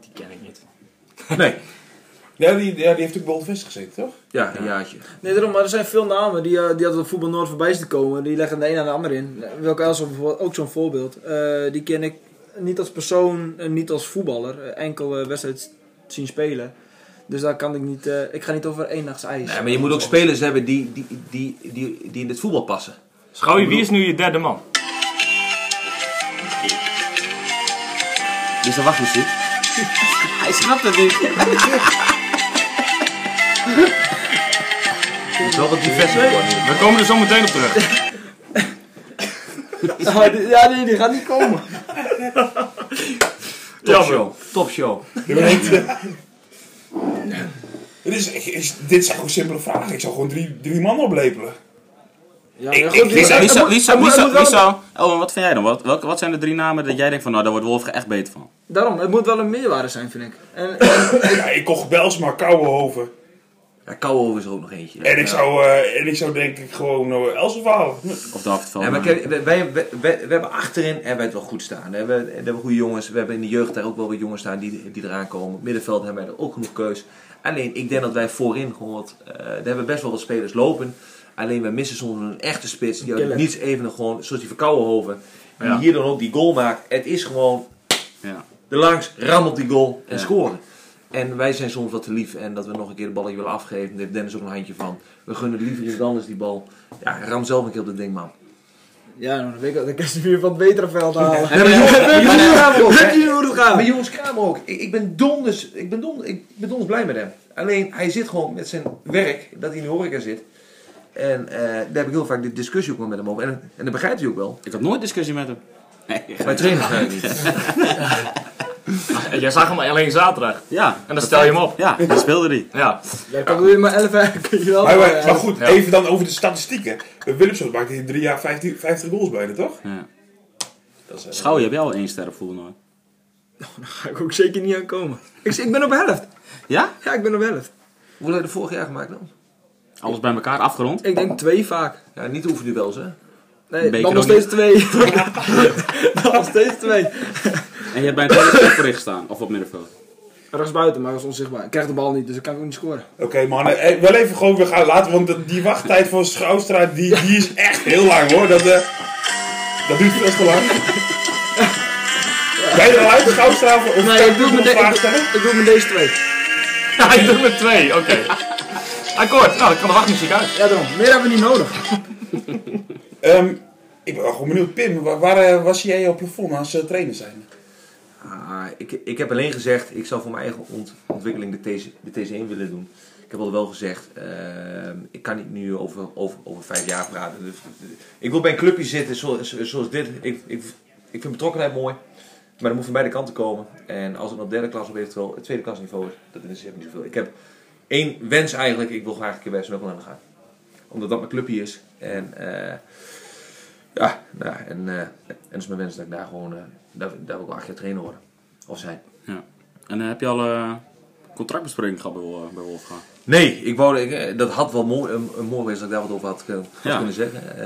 Die ken ik niet. Nee, Ja, die, ja, die heeft ook bij Old West gezeten, toch? ja, een jaartje. Nee, daarom, maar er zijn veel namen die, eh, die altijd op Voetbal Noord voorbij zien komen. Die leggen de een aan de ander in. Welke Els bijvoorbeeld ook zo'n voorbeeld. Eh, die ken ik niet als persoon en niet als voetballer. Eh, enkel eh, wedstrijd zien spelen. Dus daar kan ik niet... eh, ik ga niet over één nachts ijs. Nee, maar je moet ook spelers hebben die, die, die, die, die in dit voetbal passen. Schouwie, wie is nu je derde man? Dit is de wachtmuziek. Hij snapt het niet. Het is wel wat diverser geworden. We komen er zo meteen op terug. Die- ja, nee, die gaat niet komen. Top show. Top show. Dit, is, is- dit zijn gewoon simpele vragen. Ik zou gewoon drie, drie man oplepelen. Ja, goed, Lisa, moet- Lisa, het moet- Lisa, het moet wel- Lisa, Elwin, wat vind jij dan? Wat, welke, wat zijn de drie namen dat jij denkt van, nou, daar wordt Wolfga echt beter van? Daarom, het moet wel een meerwaarde zijn, vind ik. En, en- Ja, ik kocht Belsma, Kouwenhoven. Ja, Kouwenhoven is er ook nog eentje. En ik Ja. zou, eh, en ik zou denk ik gewoon uh, Elsevier halen. Of David Ja, maar kijk, wij, wij, wij, wij- we hebben achterin hebben wij het wel goed staan. We hebben, we hebben goede jongens. We hebben in de jeugd daar ook wel wat jongens staan die, die eraan komen. Middenveld hebben wij er ook genoeg keus. Alleen, ik denk dat wij voorin gewoon wat... eh daar hebben we best wel wat spelers lopen. Alleen, we missen soms een echte spits. Die uit niets even gewoon, zoals die Verkouwenhoven. Die Ja. hier dan ook die goal maakt. Het is gewoon Ja. er langs, ram op die goal en Ja. scoren. En wij zijn soms wat te lief en dat we nog een keer de balletje willen afgeven. Daar heeft Dennis ook een handje van. We gunnen liever iemand anders die bal. Ja, ram zelf een keer op dat ding, man. ja, nou, dan weet ik dat ik eens weer van het betere veld halen. Ja, maar jongens, Kramer ook. Ik, ik ben donders, ik ben donders, ik ben donders blij met hem. Alleen, hij zit gewoon met zijn werk, dat hij in de horeca zit. En eh, daar heb ik heel vaak de discussie ook met hem over. En, en dat begrijpt hij ook wel. Ik had nooit discussie met hem. Nee, Mijn trainer begrijpt het niet. Jij zag hem alleen zaterdag. Ja. En dan stel je hem op. Ja, dat speelde hij. Ja. Ja, kan weer maar 11 jaar, kun je wel. Maar, maar, maar goed, Ja. even dan over de statistieken. Willemsson maakte in drie jaar 50, 50 goals bijna, toch? Ja. Dat is, eh, Schouw, heb jij al één ster op voetbal Daar ga ik ook zeker niet aan komen. Ik, ik ben op helft. Ja? Ja, ik ben op helft. Hoe heb je er vorig jaar gemaakt dan? Alles bij elkaar afgerond? Ik denk twee vaak. Ja, niet oefenduels, hè? Nee, dan nog steeds twee. dan nog steeds twee. En je hebt bij een tweede gestaan? Of op middenveld? Rechts buiten, maar dat is onzichtbaar. Ik krijg de bal niet, dus ik kan ook niet scoren. Oké mannen, eh, wel even gewoon, we gaan laten, want die wachttijd voor Schouwstra, die, die is echt heel lang hoor. Dat, eh, dat duurt veel te lang. Ben je er al uit, Schouwstra? Of Nee, kan ik doe nog de- vragen ik, stellen? doe- ik met deze twee. Ja, ik doe met twee, oké. Akkoord, nou dan kan de wachtmuziek uit. Ja, daarom. Meer hebben we niet nodig. Ehm, ik ben wel gewoon benieuwd, Pim, waar, eh, zie jij jouw plafond als eh, trainer zijn? Ah, ik, ik heb alleen gezegd, ik zou voor mijn eigen ont- ontwikkeling de, TC, de TC1 willen doen. Ik heb al wel gezegd, ehm, ik kan niet nu over, over, over vijf jaar praten. Dus, ik wil bij een clubje zitten zoals, zoals dit. Ik, ik, ik vind betrokkenheid mooi, maar dat moet van beide kanten komen. En als het nog derde klas of eventueel het tweede klasniveau is, dat interesseert me niet zoveel. Ik heb één wens eigenlijk, ik wil graag een keer bij Snuffel aan gaan. Omdat dat mijn clubje is. En eh, ja, nou, en, eh, en het is mijn wens dat ik daar gewoon, eh, daar wil ik wel acht jaar trainer worden. Of zijn. Ja. En eh, heb je al contractbespreking gehad bij, bij Wolfga? Nee, ik wou, ik, dat had wel mooi, mooi geweest dat ik daar wat over had, kun- had Ja. kunnen zeggen.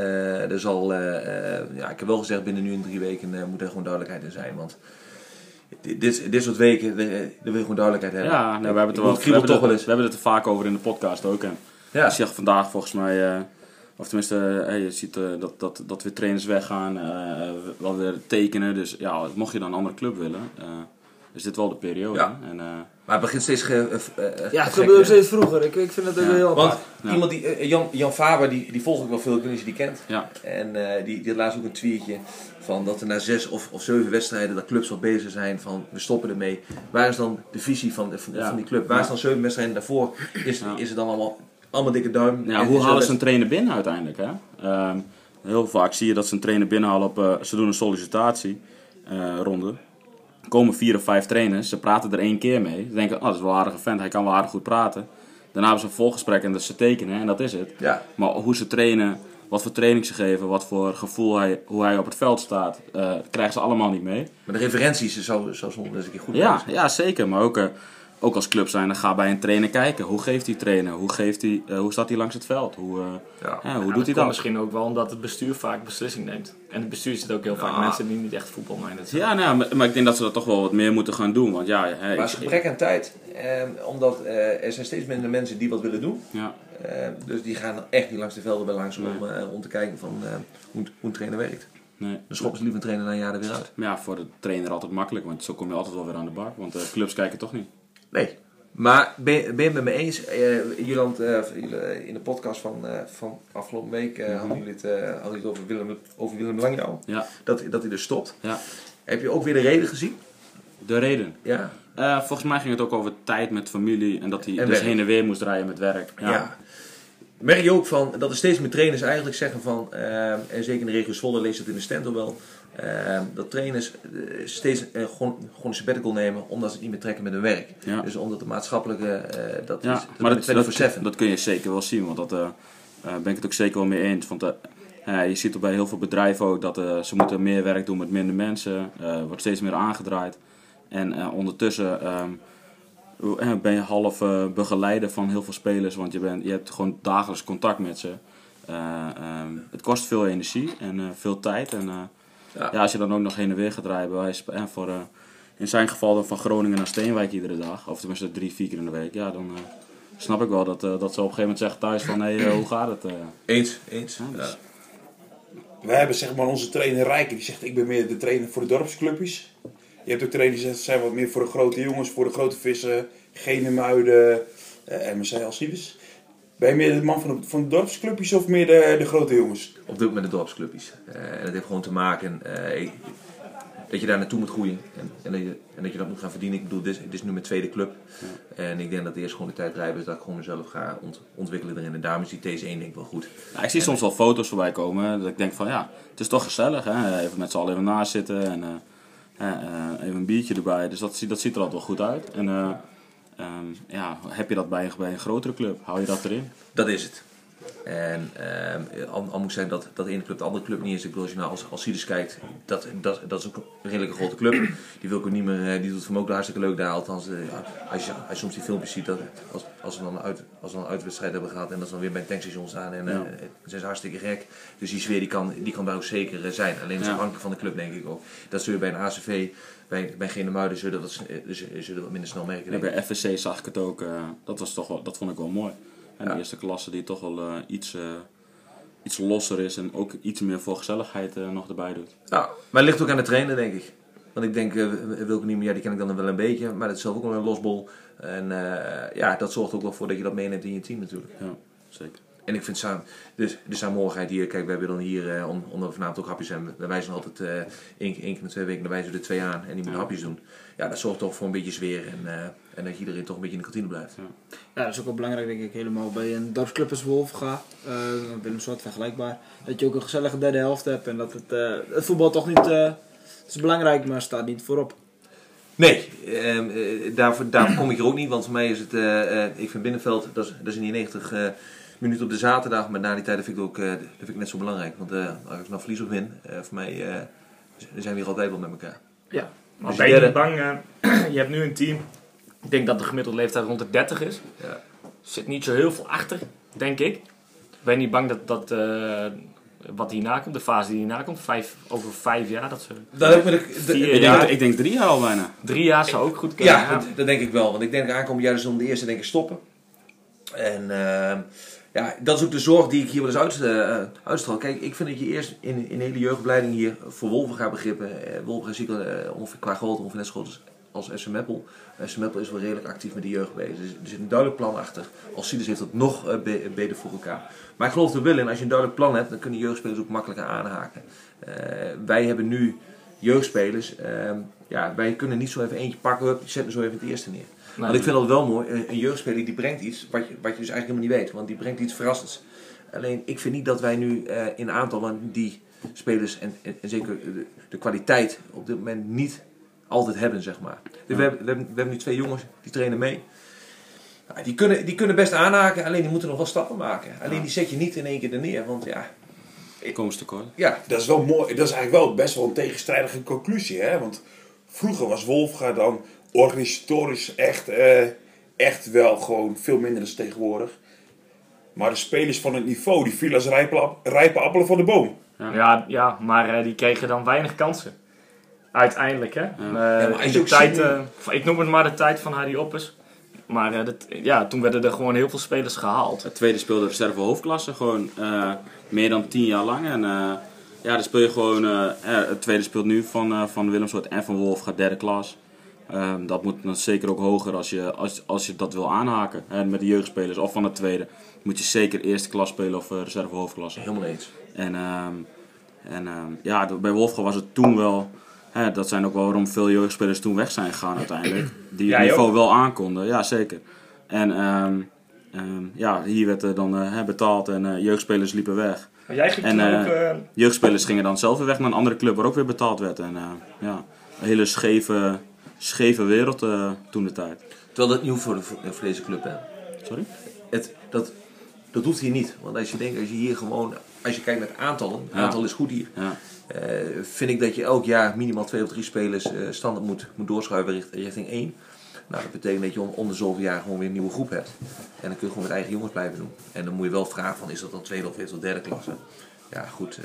Er zal, eh, eh, ja, ik heb wel gezegd binnen nu en drie weken moet er gewoon duidelijkheid in zijn. Want dit, dit, soort weken, daar wil je gewoon duidelijkheid hebben. Ja, nou, we hebben het Ik er wel. We hebben, toch wel het, eens. we hebben het er vaak over in de podcast ook. En Ja. Zegt vandaag volgens mij, of tenminste, eh, je ziet eh, dat, dat, dat weer trainers weggaan, eh wel weer tekenen. Dus ja, mocht je dan een andere club willen, eh, is dit wel de periode. Ja. En, eh, Maar het begint steeds ge, eh, eh, Ja, het gebeurt ook steeds vroeger. Ik, ik vind het ook Ja. heel Want apart. Ja. iemand die, eh, Jan, Jan Faber, die, die volg ik wel veel, ik weet niet of je die kent. ja. En eh, die, die had laatst ook een tweetje van dat er na zes of, of zeven wedstrijden dat clubs al bezig zijn van we stoppen ermee. Waar is dan de visie van, van, Ja. van die club? Waar is dan zeven wedstrijden daarvoor? Is, Ja. is het dan allemaal, allemaal dikke duim? Ja, hoe halen ze een trainer binnen uiteindelijk? Hè? Ehm, heel vaak zie je dat ze een trainer binnenhalen op. eh, ze doen een sollicitatieronde. Er komen vier of vijf trainers, ze praten er één keer mee. Ze denken, oh, dat is wel een aardige vent, hij kan wel aardig goed praten. Daarna hebben ze een volgesprek en dat ze tekenen en dat is het. Ja, Maar hoe ze trainen, wat voor training ze geven, wat voor gevoel hij, hoe hij op het veld staat, eh, krijgen ze allemaal niet mee. maar de referenties zou soms eens een keer goed Ja, ja zeker. Maar ook, eh, ook als club zijn, dan ga bij een trainer kijken. Hoe geeft die trainer? Hoe, geeft die, eh, hoe staat hij langs het veld? Hoe, eh, Ja. ja, hoe Ja, doet hij dat? misschien ook wel omdat het bestuur vaak beslissing neemt. En het bestuur zit ook heel vaak mensen die niet echt voetbalminded zijn. Ja, nou, maar, maar ik denk dat ze dat toch wel wat meer moeten gaan doen. Want ja, hè, Maar het is ik- gebrek aan tijd, eh, omdat eh, er zijn steeds minder mensen die wat willen doen. ja, Eh, dus die gaan echt niet langs de velden bij langs om, eh, om te kijken van, eh, hoe, hoe een trainer werkt. nee. Dan schoppen ze liever een trainer na een jaar er weer uit. Maar ja, voor de trainer altijd makkelijk. Want zo kom je altijd wel weer aan de bak. Want clubs kijken toch niet. Nee. Maar ben, je- ben je het met me eens? Juland, jullie- in de podcast van, van afgelopen week hadden jullie het, hadden jullie het over Willem, over Willem Langjouw. Ja, Dat, dat hij dus stopt. ja. Heb je ook weer de reden gezien? De reden. Ja. Volgens mij ging het ook over tijd met familie. En dat hij En dus werk. heen en weer moest rijden met werk. ja. Ja, Merk je ook van dat er steeds meer trainers eigenlijk zeggen van, en zeker in de regio Zwolle lees het in de Stento wel, eh, dat trainers eh, steeds eh, gewoon, gewoon een sabbatical nemen omdat ze het niet meer trekken met hun werk. Ja. Dus omdat de maatschappelijke, eh, dat Ja, is maar dat, dat, 24/7. dat kun je zeker wel zien, want dat ben ik het ook zeker wel mee eens. Want je ziet er bij heel veel bedrijven ook dat ze moeten meer werk doen met minder mensen. wordt steeds meer aangedraaid. En ondertussen ehm, eh, ben je half begeleider van heel veel spelers, want je, bent, je hebt gewoon dagelijks contact met ze. Eh, ehm, het kost veel energie en veel tijd. En Ja. ja. als je dan ook nog heen en weer gaat rijden, bij wijze van- eh, voor, eh, in zijn geval dan van Groningen naar Steenwijk iedere dag, of tenminste drie, vier keer in de week, ja, dan eh, snap ik wel dat, eh, dat ze op een gegeven moment zeggen thuis van, hé, hey, hoe gaat het? Eens, eens. Ja, dus- Ja. We hebben zeg maar onze trainer Rijken, die zegt ik ben meer de trainer voor de dorpsclubjes. Je hebt ook trainers die zeggen, zijn wat meer voor de grote jongens, voor de grote vissen, Genemuiden, uh, MSC Alcides. Ben je meer de man van de, van de dorpsclubjes of meer de, de grote jongens? Op dit moment de dorpsclubjes. Eh, en dat heeft gewoon te maken eh, dat je daar naartoe moet groeien. En, en, dat je, en dat je dat moet gaan verdienen. Ik bedoel, dit, is- dit is nu mijn tweede club. En ik denk dat eerst gewoon de tijd rijp is dat ik gewoon mezelf ga ont- ontwikkelen erin. En daarom is die TS1 denk ik wel goed. Ik zie soms wel foto's voorbij komen, dat ik denk van, ja, het is toch gezellig, hè? even met z'n allen even naast zitten en eh, even een biertje erbij. Dus dat, ziet- dat ziet er altijd wel goed uit. En eh, ehm, ja, heb je dat bij, een- bij een grotere club? Hou je dat erin? Dat is het. En ehm, al, al moet ik zeggen dat, dat de ene club de andere club niet is. Ik bedoel, als je nou als, als kijkt, dat, dat, dat is ook een redelijk grote club. Die wil ik ook niet meer, eh, die doet het voor me ook hartstikke leuk daar. Althans, eh, als, je, als je soms die filmpjes ziet, dat, als, als, we dan uit, als we dan een uitwedstrijd hebben gehad en dat ze dan weer bij het tankstation staan. En eh Ja. ze hartstikke gek. Dus die sfeer die kan, die kan daar ook zeker eh, zijn. Alleen is Ja. afhankelijk van de club denk ik ook. Dat zul je bij een ACV, bij, bij Genemuiden zullen dat, eh, zullen zullen wat minder snel merken. Ja, bij FVC zag ik het ook, eh, dat, was toch wel, dat vond ik wel mooi. En de eerste klasse die toch wel eh, iets, eh, iets losser is en ook iets meer voor gezelligheid eh, nog erbij doet. Ja, maar het ligt ook aan de trainer, denk ik. Want ik denk, uh, Wilco Niemeyer, ja, die ken ik dan wel een beetje, maar dat is zelf ook wel een losbol. En uh, ja, dat zorgt ook wel voor dat je dat meeneemt in je team natuurlijk. Ja, zeker. En ik vind samen, dus de samenhorigheid hier, kijk, we hebben dan hier, uh, omdat we vanavond ook hapjes hebben, wij wijzen altijd uh, één, één keer in de twee weken, dan wijzen we er twee aan en die moeten ja. hapjes doen. Ja, dat zorgt toch voor een beetje sfeer en, uh, en dat iedereen toch een beetje in de kantine blijft. Ja. ja. dat is ook wel belangrijk, denk ik, helemaal bij een dorpsclub als Wolfga. Uh, Willem soort vergelijkbaar. Dat je ook een gezellige derde helft hebt en dat het, het voetbal toch niet, het is belangrijk, maar staat niet voorop. Nee, uh, daarvoor, daarvoor kom ik er ook niet, want voor mij is het, ik vind binnenveld, dat is, dat is in die 90 minuten op de zaterdag, maar na die tijd vind ik ook uh, dat vind ik net zo belangrijk. Want uh, als ik nou verlies of win, uh, voor mij uh, zijn we hier altijd wel met elkaar. Ja, maar dus ben je niet bang, uh, je hebt nu een team, ik denk dat de gemiddelde leeftijd rond de 30 is. Ja. Er zit niet zo heel veel achter, denk ik. Ben je niet bang dat, dat uh, wat hierna komt, de fase die hierna komt, vijf, over vijf jaar, dat ze... Dat ik, vier ik, jaar, denk, ik denk drie jaar al bijna. Drie jaar zou ook goed kunnen. Ja, dat, dat, denk ik wel. Want ik denk dat aankomend jaar zullen de eerste denk ik stoppen. En uh, ja, dat is ook de zorg die ik hier wel eens uit, uitstraal. Kijk, ik vind dat je eerst in, in hele jeugdopleiding hier voor Wolvenga begrippen. Uh, Wolvenga zie ik uh, ongeveer qua grootte ongeveer net zo groot als als SM Meppel. SM Meppel is wel redelijk actief met de jeugd bezig. Dus er zit een duidelijk plan achter. Alcides heeft dat nog eh, be- beter voor elkaar. Maar ik geloof er wel in, als je een duidelijk plan hebt, dan kunnen jeugdspelers ook makkelijker aanhaken. Eh, wij hebben nu jeugdspelers. ehm, ja, wij kunnen niet zo even eentje pakken, hup, zet me zo even het eerste neer. Want ik vind dat wel mooi. Een, een jeugdspeler die brengt iets wat je, wat je dus eigenlijk helemaal niet weet. Want die brengt iets verrassends. Alleen ik vind niet dat wij nu eh, in aantallen die spelers en, en, en zeker de, de kwaliteit op dit moment niet altijd hebben, zeg maar. Dus we, hebben, we, hebben, we hebben nu twee jongens die trainen mee. Nou, die, kunnen, die kunnen best aanhaken, alleen die moeten nog wel stappen maken. Alleen die zet je niet in één keer er neer. Want ja, Komen ze tekort. ja Dat is wel mooi. Dat is eigenlijk wel best wel een tegenstrijdige conclusie, hè? Want vroeger was Wolfga dan organisatorisch echt, eh, echt wel gewoon veel minder dan tegenwoordig. Maar de spelers van het niveau, die vielen als rijpe, rijpe appelen van de boom. Ja, ja maar eh, die kregen dan weinig kansen. Uiteindelijk, hè. Eh, de tijd, eh, ik noem het maar de tijd van Harry Oppes. Maar eh, dat, ja, toen werden er gewoon heel veel spelers gehaald. Het tweede speelde reserve hoofdklasse, gewoon eh, meer dan tien jaar lang. En eh, ja, dan speel je gewoon. het tweede speelt nu van, eh van Willemsoort en van Wolf gaat derde klas. Ehm, dat moet dan zeker ook hoger als je, als, als je dat wil aanhaken hè, met de jeugdspelers. Of van het tweede moet je zeker eerste klas spelen of eh, reserve hoofdklasse. helemaal eens. En, ehm, en ehm, ja, bij Wolfga was het toen wel. Hè, dat zijn ook wel waarom veel jeugdspelers toen weg zijn gegaan uiteindelijk. Die het niveau ook? wel aankonden, ja zeker. En ehm, ehm, ja, hier werd er dan eh, hè, betaald en eh, jeugdspelers liepen weg. Maar jij ging En, toen eh, ook... eh, Jeugdspelers gingen dan zelf weer weg naar een andere club waar ook weer betaald werd. En eh, ja, een hele scheve, scheve wereld eh, toen de tijd. Terwijl dat nieuw voor, de, voor deze club, hè. Sorry? het, dat, dat hoeft hier niet. Want als je denkt, als je hier gewoon, als je kijkt naar het aantallen, het Ja. aantal is goed hier. Ja, eh, vind ik dat je elk jaar minimaal twee of drie spelers eh, standaard moet, moet doorschuiven richt- richting één. Nou, dat betekent dat je om, om de zoveel jaar gewoon weer een nieuwe groep hebt. En dan kun je gewoon met eigen jongens blijven doen. En dan moet je wel vragen van, is dat dan tweede of eerste of derde klasse? Ja, goed.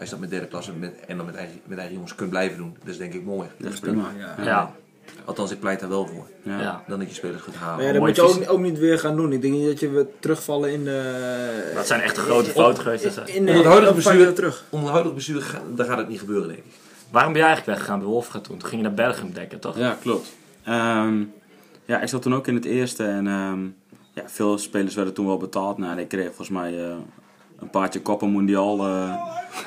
Als je dat met derde klasse met, en dan met eigen, met eigen jongens kunt blijven doen, dat is denk ik mooi. dat is prima. Ja. ja, Althans, ik pleit daar wel voor. Ja. ja. Dan dat je spelers gaat halen. Maar ja, dat Mooi moet je ook, ook niet weer gaan doen. Ik denk niet dat je weer terugvallen in de... Dat zijn echt een grote fouten geweest. In, het huidige bestuur- terug. Onder de huidige bestuur ga- daar gaat het niet gebeuren, denk ik. Waarom ben je eigenlijk weggegaan bij Wolfga toen? Toen ging je naar Bergen dekken, toch? Ja, klopt. Ehm, ja, ik zat toen ook in het eerste en ehm, ja, veel spelers werden toen wel betaald. Nou, ik kreeg volgens mij eh, een paardje Copa Mundial eh,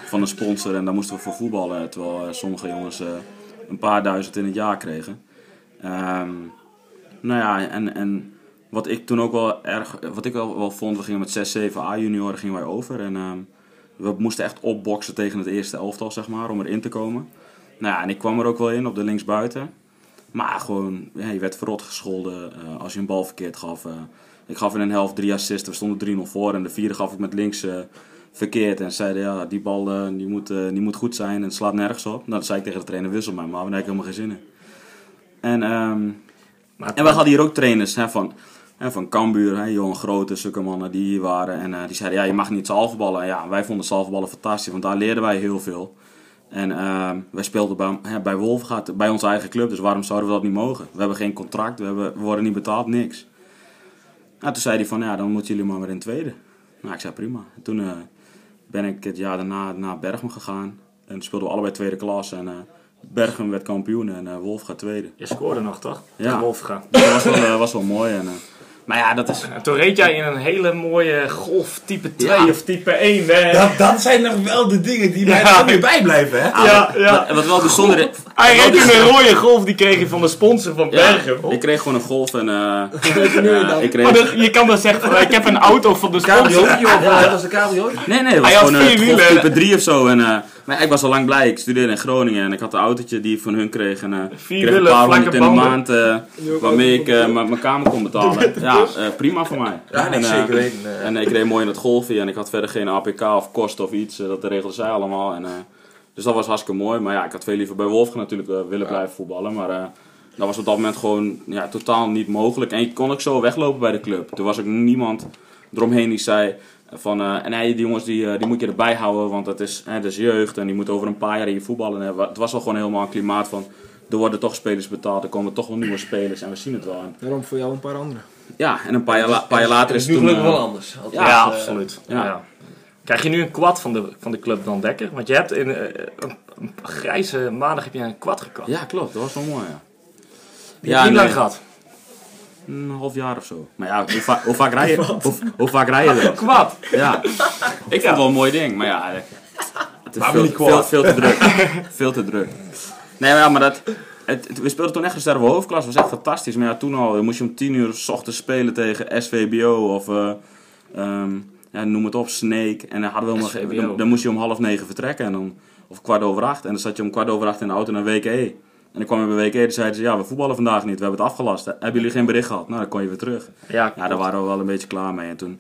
van een sponsor en daar moesten we voor voetballen. Terwijl eh, sommige jongens eh, een paar duizend in het jaar kregen. Ehm, nou ja, en, en wat ik toen ook wel erg, wat ik wel, wel vond, we gingen met 6, 7 A-junioren gingen wij over. En ehm, we moesten echt opboksen tegen het eerste elftal, zeg maar, om erin te komen. Nou ja, en ik kwam er ook wel in op de linksbuiten. Maar gewoon, je werd verrot gescholden eh, als je een bal verkeerd gaf. eh. Ik gaf in een helft drie assists, we stonden 3-0 voor. En de vierde gaf ik met links eh, verkeerd. En zeiden, ja, die bal eh, die moet, eh, die moet goed zijn en het slaat nergens op. Nou, dat zei ik tegen de trainer, wissel mij maar, daar heb ik helemaal geen zin in. En, ehm, Maar en we hadden hier ook trainers hè, van, hè, van Cambuur, hè, Johan Grote, zulke mannen die hier waren. En die zeiden, ja, je mag niet zalverballen. En ja, wij vonden zalverballen fantastisch, want daar leerden wij heel veel. En ehm, wij speelden bij, hè, bij Wolfgaat, bij onze eigen club, dus waarom zouden we dat niet mogen? We hebben geen contract, we, hebben, we worden niet betaald, niks. Nou, toen zei hij van, ja, dan moeten jullie maar weer in tweede. Nou, ik zei prima. En toen eh, ben ik het jaar daarna naar Bergen gegaan. En speelden we allebei tweede klas. En eh Bergen werd kampioen en eh Wolf gaat tweede. Je scoorde nog, toch? Ja. Tegen Wolfga. Dat was wel, was wel mooi. En, maar ja, dat is... En toen reed jij in een hele mooie golf type 2 Ja. of type 1. Hè? Dat, dat zijn nog wel de dingen die mij Ja. er weer bijblijven, hè? ja, ja. Wat, wat wel bijzonder is... Hij reed wel een rode golf, die kreeg je van de sponsor van Ja, Bergen. ik kreeg gewoon een golf en... eh dan? ik kreeg... Maar dat- je kan dan zeggen, van, ik heb een auto van de sponsor. Cabriootje of eh, dat was een cabrio? Nee, nee, dat was Hij had gewoon vier een wielen. golftype 3 of zo. En, eh, maar ik was al lang blij. Ik studeerde in Groningen en ik had een autootje die ik van hun kreeg. En Vier kreeg een paar honderd in de maand waarmee ik mijn mijn kamer kon betalen. Ja, eh, prima voor mij. Ja, nee, en, eh, zeker weten. eh. En ik reed mooi in het golfje en ik had verder geen APK of kost of iets. dat regelde zij allemaal. En, eh, dus dat was hartstikke mooi. Maar ja, ik had veel liever bij Wolfgang natuurlijk willen blijven voetballen. Maar eh, dat was op dat moment gewoon ja, totaal niet mogelijk. En ik kon ook zo weglopen bij de club. Toen was ook niemand eromheen die zei van... eh, en nee, die jongens die, die moet je erbij houden, want dat is, hè, dat is jeugd. En die moeten over een paar jaar hier voetballen. En, eh, het was al gewoon helemaal een klimaat van... Er worden toch spelers betaald, er komen toch wel nieuwe spelers en we zien het wel. En, Daarom voor jou een paar anderen. Ja, en een paar jaar, la- paar jaar later is nu het toen... gelukkig eh, wel anders. Altijd, Ja, eh, absoluut. ja. Ja. Krijg je nu een kwad van de, van de club dan Dekker? Want je hebt in eh, een, een grijze maandag heb je een kwad gekocht. Ja, klopt. Dat was wel mooi, ja. Die heb je niet nee. lang gehad. Een half jaar of zo. Maar ja, hoe, va- hoe vaak rij je, hoe, hoe vaak rij je er? Kwaad. Ja. Ik vind het wel een mooi ding, maar ja. Het is veel, veel, te druk. veel te druk. Nee, maar ja, maar dat... Het, het- we speelden toen echt reserve hoofdklas, was echt fantastisch. Maar ja, toen al moest je om tien uur s ochtends spelen tegen SVBO of... eh, ehm, ja, noem het op, Snake. En dan, hadden we SVBO. dan, dan moest je om half negen vertrekken. En dan, of kwart over acht. En dan zat je om kwart over acht in de auto naar WKE. En dan kwam je bij WKE en zeiden ze... Ja, we voetballen vandaag niet. We hebben het afgelast. Hebben jullie geen bericht gehad? Nou, dan kon je weer terug. Ja, Ja, daar waren we wel een beetje klaar mee. En toen...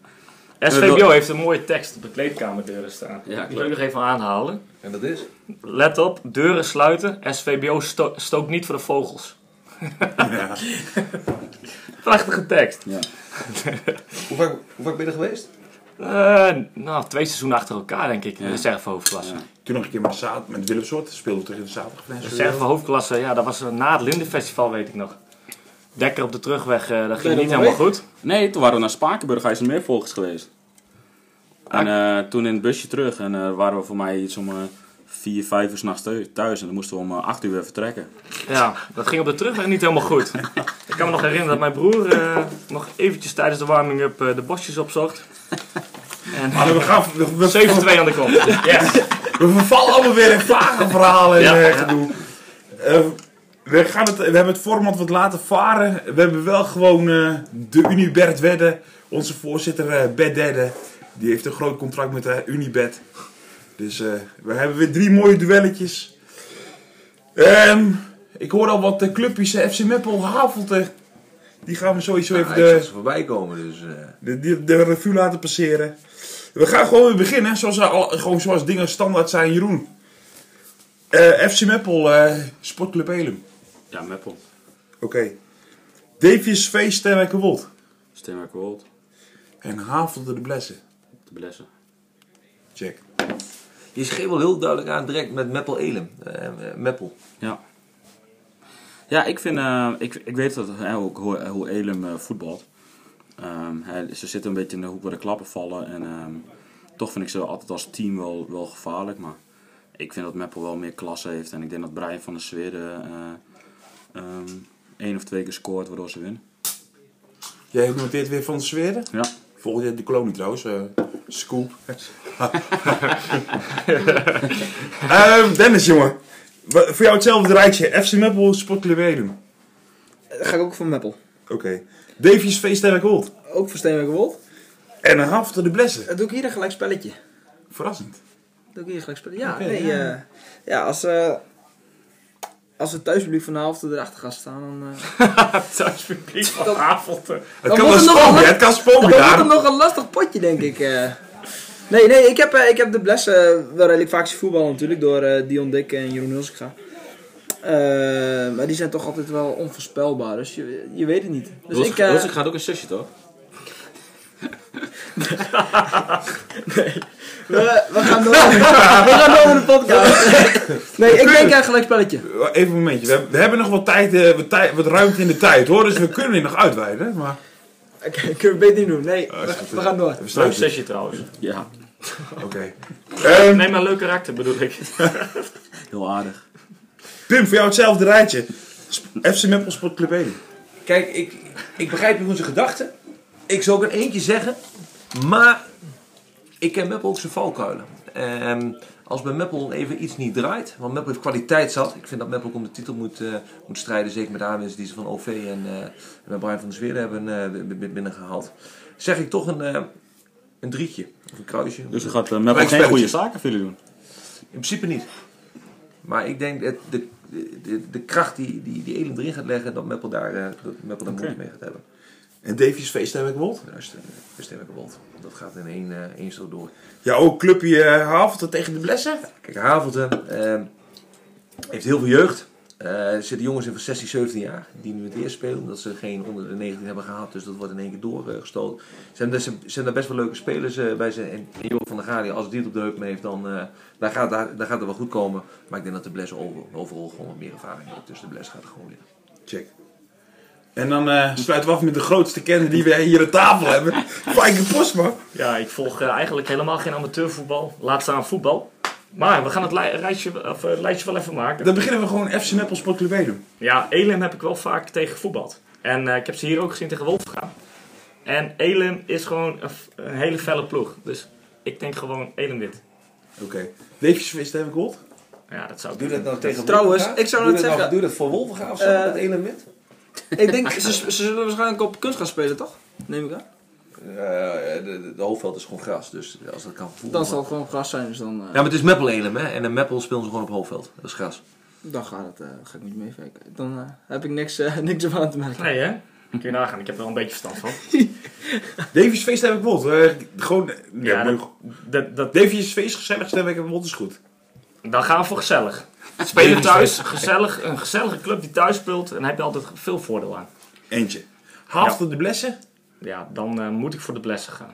SVBO heeft een mooie tekst op de kleedkamerdeuren staan. Ja, Die wil ik nog even aanhalen. En dat is? Let op, deuren sluiten. SVBO sto stookt niet voor de vogels. Ja. Prachtige tekst. Ja. Hoe vaak, hoe vaak ben je er geweest? Eh, nou, twee seizoenen achter elkaar denk ik. in Ja. De reserve hoofdklasse. Ja. Toen nog een keer met, de zaad, met Willem Soort speelde we tegen de zaterdag. De reserve hoofdklasse, ja, dat was eh, na het Lindenfestival weet ik nog. Dekker op de terugweg, eh, dat ging niet dat helemaal goed. Nee, toen waren we naar Spakenburg IJsselmeervolgers geweest. En eh, toen in het busje terug. En eh, waren we voor mij iets om eh, vier, vijf uur s'nachts thuis. En dan moesten we om eh, acht uur weer vertrekken. Ja, dat ging op de terugweg niet helemaal goed. ik kan me nog herinneren dat mijn broer eh, nog eventjes tijdens de warming-up eh, de bosjes opzocht. En Maar we gaan... We, we, 7-2 aan de kant. Yes. we vervallen allemaal weer in vage verhalen en Ja, eh, ja. Eh, we, gaan het, we hebben het format wat laten varen. We hebben wel gewoon eh, de Unibert Wedde. Onze voorzitter eh Bert Dedde. Die heeft een groot contract met de Unibet. Dus eh, we hebben weer drie mooie duelletjes. Ehm, ik hoor al wat uh, clubjes. eh, FC Meppel, Havelte. Die gaan we sowieso even de, voorbij komen, dus... eh, de, de, de revue laten passeren. We gaan gewoon weer beginnen. Zoals, al, gewoon zoals dingen standaard zijn. Jeroen. Eh, FC Meppel, eh, Sportclub Elum. Ja, Meppel. Oké. Devius V. Sterke Wold. Steenwerk World. En Havelde de Blessen. De Blessen. Check. Je schreef wel heel duidelijk aan direct met Meppel Elem. Eh, eh, Meppel. Ja. Ja, ik vind... eh, ik, ik weet dat, hè, hoe, hoe, hoe Elem eh, voetbalt. Ehm, hè, ze zitten een beetje in de hoek waar de klappen vallen. En ehm, toch vind ik ze altijd als team wel, wel gevaarlijk. Maar ik vind dat Meppel wel meer klasse heeft. En ik denk dat Brian van der Zweden eh ehm, één of twee keer scoort waardoor ze winnen. Jij noteert weer van de Zweden? Ja. Volgend jaar de kolonie trouwens. eh scoop. Ehm, Dennis, jongen. Voor jou hetzelfde rijtje. FC Meppel, Sportclub Elum. Dan ga ik ook voor Meppel. Oké. Devius V. Sterke Wold. Ook voor Steenwijk Wold. En Havelde de Blessen. Dan doe ik hier een gelijk spelletje. Verrassend. Doe ik hier een gelijk spelletje. Ja, nee. ja. Als, eh als het thuispubliek van de helft erachter gaat staan, dan... eh, Thuispubliek van Dat- Havelte. Het Dan kan wel het kan spoken Dan wordt het nog een lastig potje, denk ik. eh. Nee, nee, ik heb, eh, ik heb de Bles eh, wel redelijk vaak zien voetballen natuurlijk, door eh, Dion Dick en Jeroen Hulsika. Eh maar die zijn toch altijd wel onvoorspelbaar, dus je, je weet het niet. Dus ik, eh, Hulsing gaat ook een zusje, toch? we, we gaan door. we gaan door met de podcast. nee, ik denk uh, gelijk spelletje. Even een momentje. We, hebben- we hebben nog wat tijd, eh, wat, tijd, wat ruimte in de tijd hoor. Dus we kunnen hier nog uitweiden. Maar Oké, kunnen we beter niet doen. Nee, is we, we gaan door. we Leuk sluiten. sessie trouwens. Ja, Oké. Ehm, Neem maar een leuk karakter bedoel ik. heel aardig. Pim, voor jou hetzelfde rijtje. FC Meppel Sportclub 1. Kijk, ik, ik begrijp Jeroen zijn gedachten. Ik zou ook een eentje zeggen. Maar ik ken Meppel ook zijn valkuilen. Ehm, als bij Meppel even iets niet draait, want Meppel heeft kwaliteit zat. Ik vind dat Meppel ook om de titel moet, eh, moet strijden. Zeker met de aanwinst die ze van OV en met Brian van der Zweden hebben b- binnengehaald. Zeg ik toch een, een drietje of een kruisje. Dus dan gaat uh, Meppel geen goede zaken voor jullie doen. In principe niet. Maar ik denk dat de, de, de kracht die, die, die Elem erin gaat leggen, dat Meppel daar, dat Meppel daar moeite mee gaat hebben. En Davies V. Wold. Uh, stem ik Wold. Dat gaat in één, eh één zo door. Ja, ook clubje uh, Havelte tegen de Blessen. Kijk, Havelte eh, heeft heel veel jeugd. Er zitten jongens in van 16, 17 jaar die nu het eerst spelen, omdat ze geen onder de 19 hebben gehad. Dus dat wordt in één keer doorgestoten. Ze zijn daar best wel leuke spelers bij zijn. En Joop van der Gaardia, als die het op de heup mee heeft, dan daar gaat, daar, daar gaat het wel goed komen. Maar ik denk dat de Bles over, overal gewoon wat meer ervaring heeft. Dus de Bles gaat er gewoon winnen. Check. En dan eh, sluiten we af met de grootste kenner die wij hier aan tafel hebben. Fijke Postma. Ja, ik volg eh, eigenlijk helemaal geen amateurvoetbal. Laat staan voetbal. Maar we gaan het li- rijtje, of, eh, het lijstje wel even maken. Dan beginnen we gewoon FC Meppel Sportclub Wedum. Ja, Elim heb ik wel vaak tegen gevoetbald. En eh, ik heb ze hier ook gezien tegen Wolfgaan. En Elim is gewoon een, f- een hele felle ploeg. Dus ik denk gewoon Elim wit. Oké. Leefjes vis heb ik gehoord? Ja, dat zou ik Doe dat nou tegen Trouwens, ik zou dat nou- zeggen- doe dat voor Wolvenga of zo, dat element? Ik denk, ze, ze zullen waarschijnlijk op kunst gaan spelen, toch? Neem ik aan. Eh, de, de, de hoofdveld is gewoon gras, dus als dat kan voelen. Dan zal het gewoon gras zijn, dus dan, eh, Ja, maar het is Meppel Elim, hè? En een Meppel spelen ze gewoon op hoofdveld. Dat is gras. dan gaat het, eh, ga ik niet meewerken. Dan eh, heb ik niks, eh, niks op aan te merken. Nee, hè? Kun je nagaan. Ik heb er wel een beetje verstand van. Davies feest heb ik. Eh, gewoon... Ja, Ja, dat, dat, dat, Davies feest, gezellig stem ik heb gehoord, is goed. dan gaan we voor gezellig. Spelen thuis, gezellig, een gezellige club die thuis speelt. En daar heb je altijd veel voordeel aan. Eentje. Halfde de blessen. Ja, dan eh, moet ik voor de blessen gaan.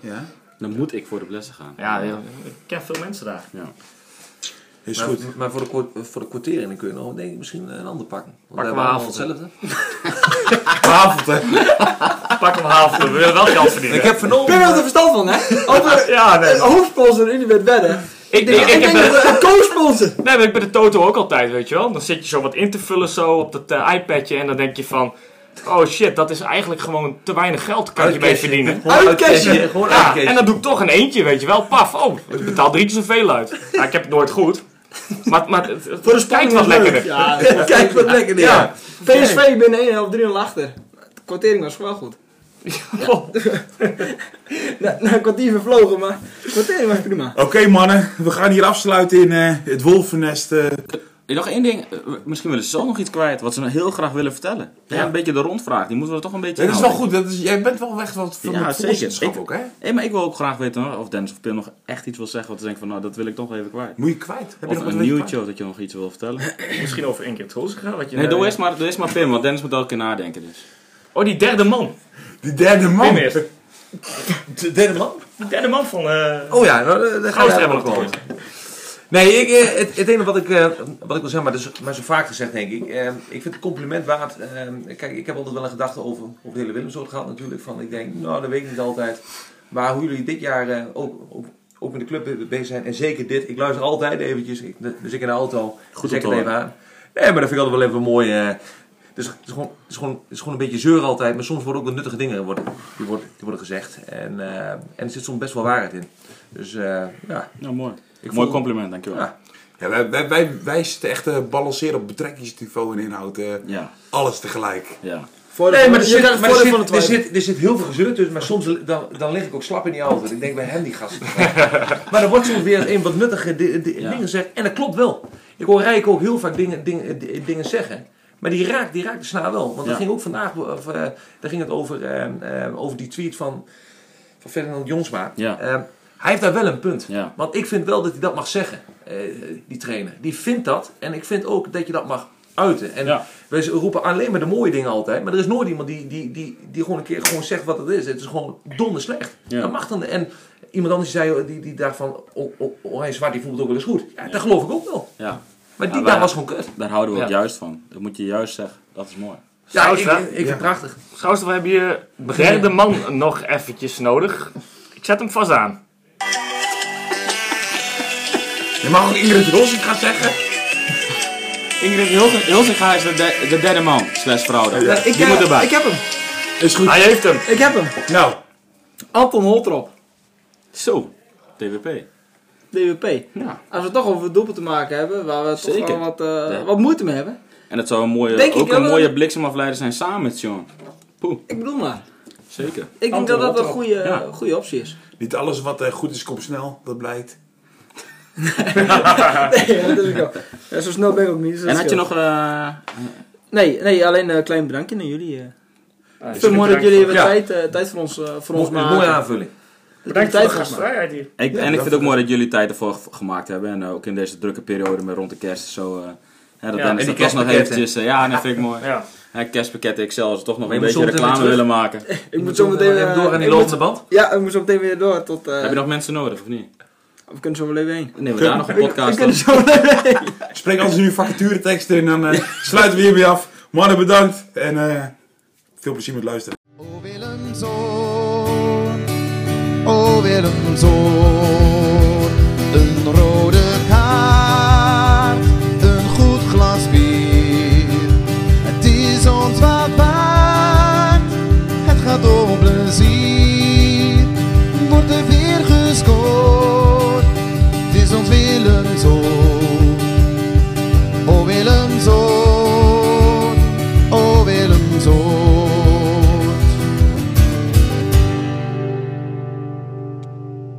Ja. Dan moet ik voor de blessen gaan. Ja, ja, ik ken veel mensen daar. Is maar, goed. maar voor de, voor de kwartering kun je nog denk ik, misschien een ander pakken. Want Pakken we avond. hetzelfde. Avond, hè. Pak hem half, we willen wel geld verdienen. Ik heb vernomen... Pim heeft er verstand van, hè? Over Ja, nee. hoofdsponsor Unibet wedden. Ik, Ik, ik, ik, denk heb dat bij, het een co-sponsor. nee, maar ik bij de Toto ook altijd, weet je wel. Dan zit je zo wat in te vullen zo op dat eh, iPadje en dan denk je van... Oh shit, dat is eigenlijk gewoon te weinig geld, kan je mee verdienen. Uitcashen. Gewoon Ja, en dan doe ik toch een eentje, weet je wel. Paf, oh, ik betaal drie keer zoveel uit. Ja, ik heb het nooit goed. Maar, maar Voor de kijkt wat lekkerder. Ja, Kijk wat lekker dit. Ja. PSV binnen 1 helft 3 achter. De kwartering was wel goed. Na, na een kwartier vervlogen, maar de kwartering was prima. Oké mannen, we gaan hier afsluiten in eh, het Wolvennest. eh. Nog één ding, eh, misschien willen ze zelf nog iets kwijt, wat ze nou heel graag willen vertellen. Ja, een beetje de rondvraag, die moeten we toch een beetje dat is wel goed, dat is, jij bent wel weg wat van Ja, het zeker. voorzitterschap Ik- ook hè? Hé, maar ik wil ook graag weten hoor, of Dennis of Pim nog echt iets wil zeggen wat ze denken van nou, dat wil ik toch even kwijt. Moet je kwijt? Heb je Of nog wat een je nieuwtje, dat je nog iets wil vertellen. Misschien over één keer het gaan. Wat je Nee, doe eerst maar, doe eerst maar Pim, want Dennis moet elke keer nadenken dus. Oh, die derde man. Die derde man. eerst. De derde man? Die derde man van... eh Oh ja, nou, daar- gaan we. Nee, ik, eh, het, het enige wat ik, eh, wat ik wil zeggen, maar, is, maar zo vaak gezegd denk ik. eh, ik vind het compliment waard. eh, kijk, ik heb altijd wel een gedachte over, over de hele Willemsoort gehad natuurlijk. Van, ik denk, nou dat weet ik niet altijd. Maar hoe jullie dit jaar eh, ook, ook, ook met de club bezig zijn. En zeker dit. Ik luister altijd eventjes. Ik, dus ik in de auto. Goed het even aan. Nee, maar dat vind ik altijd wel even mooi. Dus het is, gewoon, het, is gewoon, het is gewoon een beetje zeur altijd. Maar soms worden ook wel nuttige dingen worden, die worden, die worden gezegd. En, eh, en er zit soms best wel waarheid in. Dus eh, ja, Nou, mooi. ik Mooi voel- compliment, dankjewel. Ja. Ja, wij, wij, wij, wij zitten echt te balanceren op betrekkingsniveau en inhoud. eh, Ja, alles tegelijk. ja. Voordeel Nee, maar er zit, maar er zit, er zit, er zit heel veel gezeur tussen, maar soms dan, dan lig ik ook slap in die auto. Ik denk bij hem die gasten. maar er wordt soms weer een wat nuttige Ja. dingen gezegd. En dat klopt wel. Ik hoor Rijk ook heel vaak dingen, dingen, di- dingen zeggen. Maar die raakt, die raakt de snaar wel. Want Ja. dat ging ook vandaag, of, eh, daar ging het over, eh, eh, over die tweet van, van Ferdinand Jonsma. Ja. Eh, hij heeft daar wel een punt. Ja. Want ik vind wel dat hij dat mag zeggen, eh, die trainer. Die vindt dat. En ik vind ook dat je dat mag uiten. En Ja. wij roepen alleen maar de mooie dingen altijd. Maar er is nooit iemand die, die, die, die gewoon een keer gewoon zegt wat het is. Het is gewoon donder slecht. Ja. Dat mag dan. En iemand anders die zei, die, die dacht van, oh, oh, Oranje Zwart die voelt ook wel eens goed. Ja, dat geloof ik ook wel. ja. Maar die Ja, wij- was gewoon kut. Daar houden we ook Ja. juist van. Dat moet je juist zeggen. Dat is mooi. Ja, ik, ik, ik vind het prachtig. Trouwens, we hebben hier derde man nog eventjes nodig. Ik zet hem vast aan. Je mag ook Ingrid gaan zeggen. Ingrid Hilsinga is de, de, de derde man, slash vrouw dan. Ja, ik, Die eh, moet erbij. ik heb hem. Is goed. Hij heeft hem. Ik heb hem. Nou, Anton Holtrop. Zo, TWP. DWP. Ja. Als we het toch over doelpunt te maken hebben, waar we toch Zeker. wel wat, eh, Ja. wat moeite mee hebben. En dat zou een mooie, Denk ook een mooie bliksemafleider zijn samen met Sean. Poeh, Ik bedoel maar. zeker. Ik denk dat dat een goede, Ja. goede optie is. niet alles wat eh, goed is komt snel, dat blijkt. nee, wel. Ja, zo snel ben ik ook niet. dus En had je nog... eh, Nee, nee alleen een klein bedankje naar jullie. eh. Ah, Ik vind het mooi dat jullie even Ja. tijd, tijd voor ons, eh, voor ons maken. mooie aanvulling. Bedankt voor de gastvrijheid hier. ik, Ja, en ik vind het ook mooi dat jullie tijd ervoor gemaakt hebben. En eh, ook in deze drukke periode met rond de kerst. Zo, eh, hè, dat Ja, Dennis en die dat toch nog eventjes... eh, ja, dat vind ik mooi. Ja. Hè, kerstpakketten, ik zelf toch nog een beetje reclame weer willen maken. Ik moet zo meteen eh, door aan die lopende band. Ja, ik moet zo meteen weer door tot... eh, Heb je nog mensen nodig of niet? We kunnen zo wel even heen. Nemen we daar nog een We podcast kunnen op? zo heen. Spreek anders nu vacatureteksten en dan eh, sluiten we hiermee af. Mannen, bedankt en eh, veel plezier met luisteren. och vi är lugn som sår.